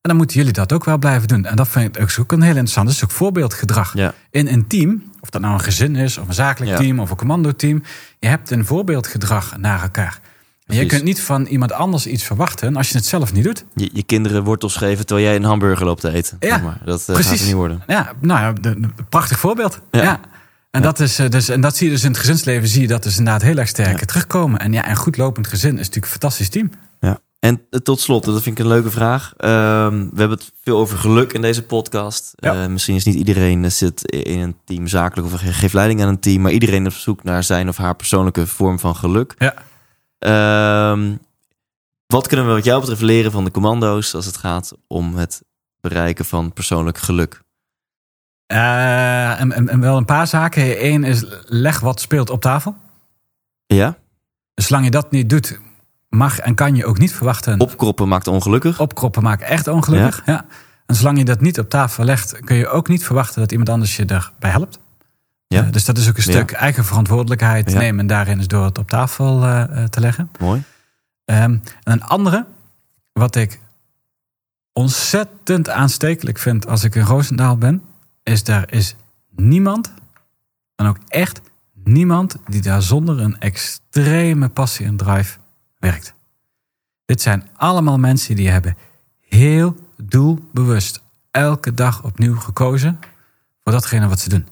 En dan moeten jullie dat ook wel blijven doen. En dat vind ik ook een heel interessant. Dat is ook voorbeeldgedrag. In een team, of dat nou een gezin is, of een zakelijk team, of een commandoteam. Je hebt een voorbeeldgedrag naar elkaar. Je kunt niet van iemand anders iets verwachten als je het zelf niet doet. Je, je kinderen wortels geven terwijl jij een hamburger loopt te eten. Ja, maar. Dat uh, precies. gaat niet worden. Ja, nou ja, een prachtig voorbeeld. Ja. En, Dat is, eh, dus, en dat zie je dus in het gezinsleven, zie je dat dus inderdaad heel erg sterk terugkomen. En ja, een goed lopend gezin is natuurlijk een fantastisch team. Ja. En eh, tot slot, dat vind ik een leuke vraag. Ehm, we hebben het veel over geluk in deze podcast. Uh, misschien is niet iedereen zit in een team zakelijk of geeft leiding aan een team, maar iedereen op zoek naar zijn of haar persoonlijke vorm van geluk. Ja. Um, wat kunnen we wat jou betreft leren van de commando's als het gaat om het bereiken van persoonlijk geluk? Uh, en, en, wel een paar zaken. Eén is leg wat speelt op tafel. Ja. Zolang je dat niet doet, mag en kan je ook niet verwachten. Opkroppen maakt ongelukkig. Opkroppen maakt echt ongelukkig. Ja. ja. En zolang je dat niet op tafel legt, kun je ook niet verwachten dat iemand anders je erbij helpt. Ja. Uh, dus dat is ook een stuk eigen verantwoordelijkheid nemen en daarin is door het op tafel uh, te leggen. Mooi. Um, en een andere, wat ik ontzettend aanstekelijk vind als ik in Roosendaal ben, is daar is niemand, en ook echt niemand, die daar zonder een extreme passie en drive werkt. Dit zijn allemaal mensen die hebben heel doelbewust elke dag opnieuw gekozen voor datgene wat ze doen.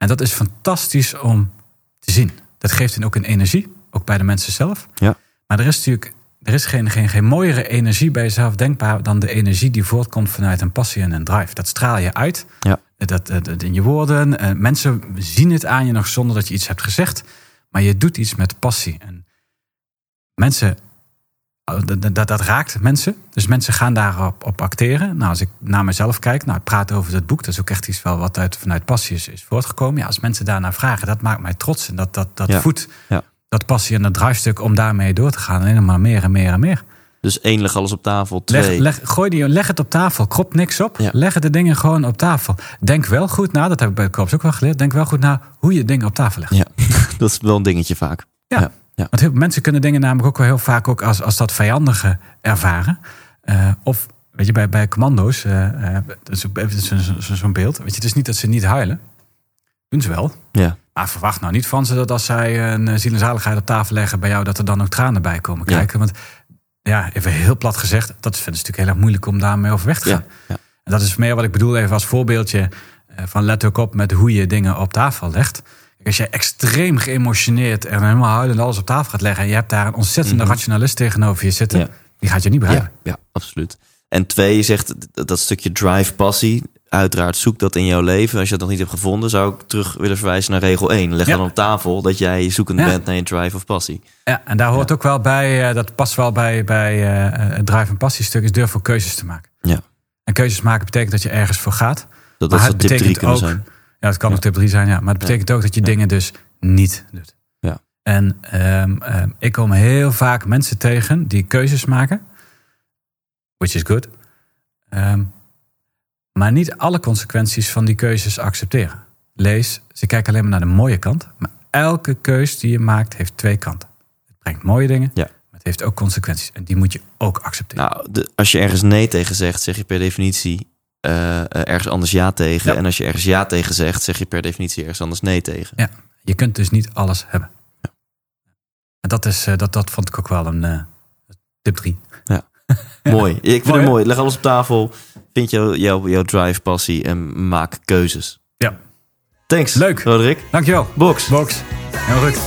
En dat is fantastisch om te zien. Dat geeft hen ook een energie, ook bij de mensen zelf. Ja. Maar er is natuurlijk er is geen, geen, geen mooiere energie bij jezelf denkbaar dan de energie die voortkomt vanuit een passie en een drive. Dat straal je uit. Ja. Dat, dat, in je woorden. Eh, mensen zien het aan je nog zonder dat je iets hebt gezegd. Maar je doet iets met passie. En mensen Oh, dat, dat, raakt mensen. Dus mensen gaan daarop op acteren. Nou, als ik naar mezelf kijk, nou, ik praat over het boek. Dat is ook echt iets wel wat uit, vanuit passie is, is voortgekomen. Ja, als mensen daarnaar vragen, dat maakt mij trots. En dat, dat, dat voedt ja. dat passie en dat drivestuk om daarmee door te gaan. En helemaal meer en meer en meer. Dus één, leg alles op tafel. Twee. Leg, leg, gooi die, leg het op tafel. Krop niks op. Ja. Leg de dingen gewoon op tafel. Denk wel goed na, dat heb ik bij de Korps ook wel geleerd. Denk wel goed na hoe je dingen op tafel legt. Ja, dat is wel een dingetje vaak. ja. Ja. Want heel, mensen kunnen dingen namelijk ook wel heel vaak ook als, als dat vijandige ervaren. Uh, of weet je, bij, bij commando's, uh, dat is zo'n beeld. Weet je, het is niet dat ze niet huilen. Doen ze wel. Ja. Maar verwacht nou niet van ze dat als zij een ziel en zaligheid op tafel leggen bij jou, dat er dan ook tranen bij komen kijken. Want ja, even heel plat gezegd, dat vinden ze natuurlijk heel erg moeilijk om daarmee overweg te gaan. Ja. En dat is meer wat ik bedoel even als voorbeeldje van let ook op met hoe je dingen op tafel legt. Als je extreem geëmotioneerd en helemaal huilend alles op tafel gaat leggen... en je hebt daar een ontzettende mhm. rationalist tegenover je zitten... die gaat je niet begrijpen. Ja, ja, absoluut. En twee, je zegt dat stukje drive, passie... uiteraard zoek dat in jouw leven. Als je dat nog niet hebt gevonden... zou ik terug willen verwijzen naar regel 1. Leg dan op tafel dat jij zoekend bent naar je drive of passie. Ja, en daar hoort ook wel bij... Uh, dat past wel bij, bij uh, het drive en passie stuk... is durf voor keuzes te maken. Ja. En keuzes maken betekent dat je ergens voor gaat. Dat, dat zou tip 3 kunnen zijn ja, het kan ook tip 3 zijn, ja. Maar dat betekent ook dat je dingen dus niet doet. Ja. En ehm, ehm, ik kom heel vaak mensen tegen die keuzes maken. Which is good. Ehm, maar niet alle consequenties van die keuzes accepteren. Lees, ze kijken alleen maar naar de mooie kant. Maar elke keus die je maakt heeft twee kanten. Het brengt mooie dingen, Ja. maar het heeft ook consequenties. En die moet je ook accepteren. Nou, de, als je ergens nee tegen zegt, zeg je per definitie eh, eh, ergens anders ja tegen. Ja. En als je ergens ja tegen zegt, zeg je per definitie ergens anders nee tegen. Je kunt dus niet alles hebben. En dat, is, eh, dat, dat vond ik ook wel een eh, tip 3. Mooi. Ik vind Mooi, het mooi. Leg alles op tafel. Vind jouw jouw jouw drive, passie en maak keuzes. Ja. Thanks. Leuk. Roderick. Dankjewel. Box. Box. Heel goed.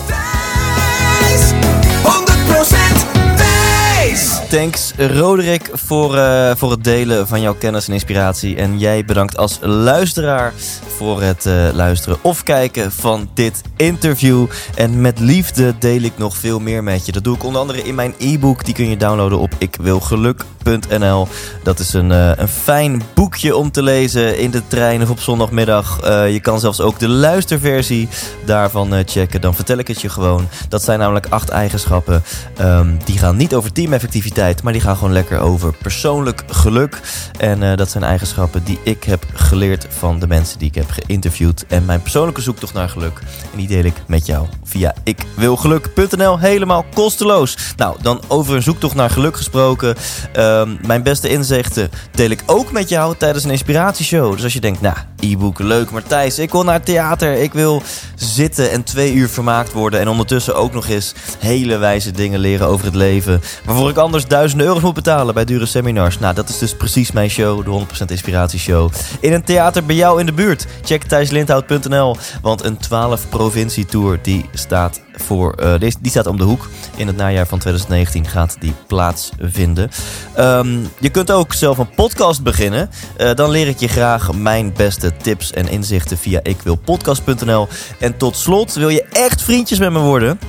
Wijs, 100% wijs. Thanks Roderick voor, eh, voor het delen van jouw kennis en inspiratie. En jij bedankt als luisteraar voor het eh, luisteren of kijken van dit interview. En met liefde deel ik nog veel meer met je. Dat doe ik onder andere in mijn e-book. Die kun je downloaden op ikwilgeluk.nl. Dat is een, eh, een fijn boekje om te lezen in de trein of op zondagmiddag. Je kan zelfs ook de luisterversie daarvan checken. Dan vertel ik het je gewoon. Dat zijn namelijk acht eigenschappen. Ehm, die gaan niet over teameffectiviteit, maar die gaan gewoon lekker over persoonlijk geluk. En eh, dat zijn eigenschappen die ik heb geleerd van de mensen die ik heb geïnterviewd. En mijn persoonlijke zoektocht naar geluk. En die deel ik met jou via ikwilgeluk.nl. Helemaal kosteloos. Nou, dan over een zoektocht naar geluk gesproken. Ehm, mijn beste inzichten deel ik ook met jou tijdens een inspiratieshow. Dus als je denkt, nou, e-book leuk, maar Thijs, ik wil naar het theater. Ik wil zitten en twee uur vermaakt worden. En ondertussen ook nog eens hele wijze dingen leren over het leven. Waarvoor ik anders duizenden euro's moet betalen bij dure seminars. Nou, dat is dus precies mijn show, de 100% Inspiratieshow. In een theater bij jou in de buurt. Check thijslindhout.nl. Want een 12 provincie tour die staat, voor, eh, die staat om de hoek. In het najaar van 2019 gaat die plaatsvinden. Ehm, je kunt ook zelf een podcast beginnen. Eh, dan leer ik je graag mijn beste tips en inzichten via ikwilpodcast.nl. En tot slot, wil je echt vriendjes met me worden?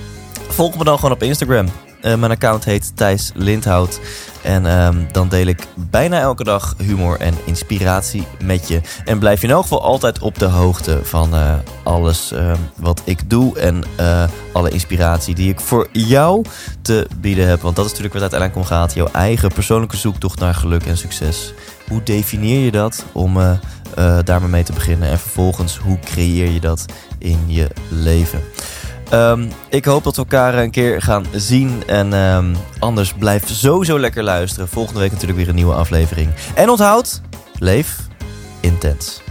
Volg me dan gewoon op Instagram. Eh, mijn account heet Thijs Lindhout. En ehm, dan deel ik bijna elke dag humor en inspiratie met je. En blijf je in elk geval altijd op de hoogte van eh, alles ehm, wat ik doe. En eh, alle inspiratie die ik voor jou te bieden heb. Want dat is natuurlijk waar het uiteindelijk om gaat. Jouw eigen persoonlijke zoektocht naar geluk en succes. Hoe definieer je dat om daar maar mee te beginnen? En vervolgens, hoe creëer je dat in je leven? Ehm, ik hoop dat we elkaar een keer gaan zien. En ehm, anders blijf sowieso lekker luisteren. Volgende week natuurlijk weer een nieuwe aflevering. En onthoud, leef intens.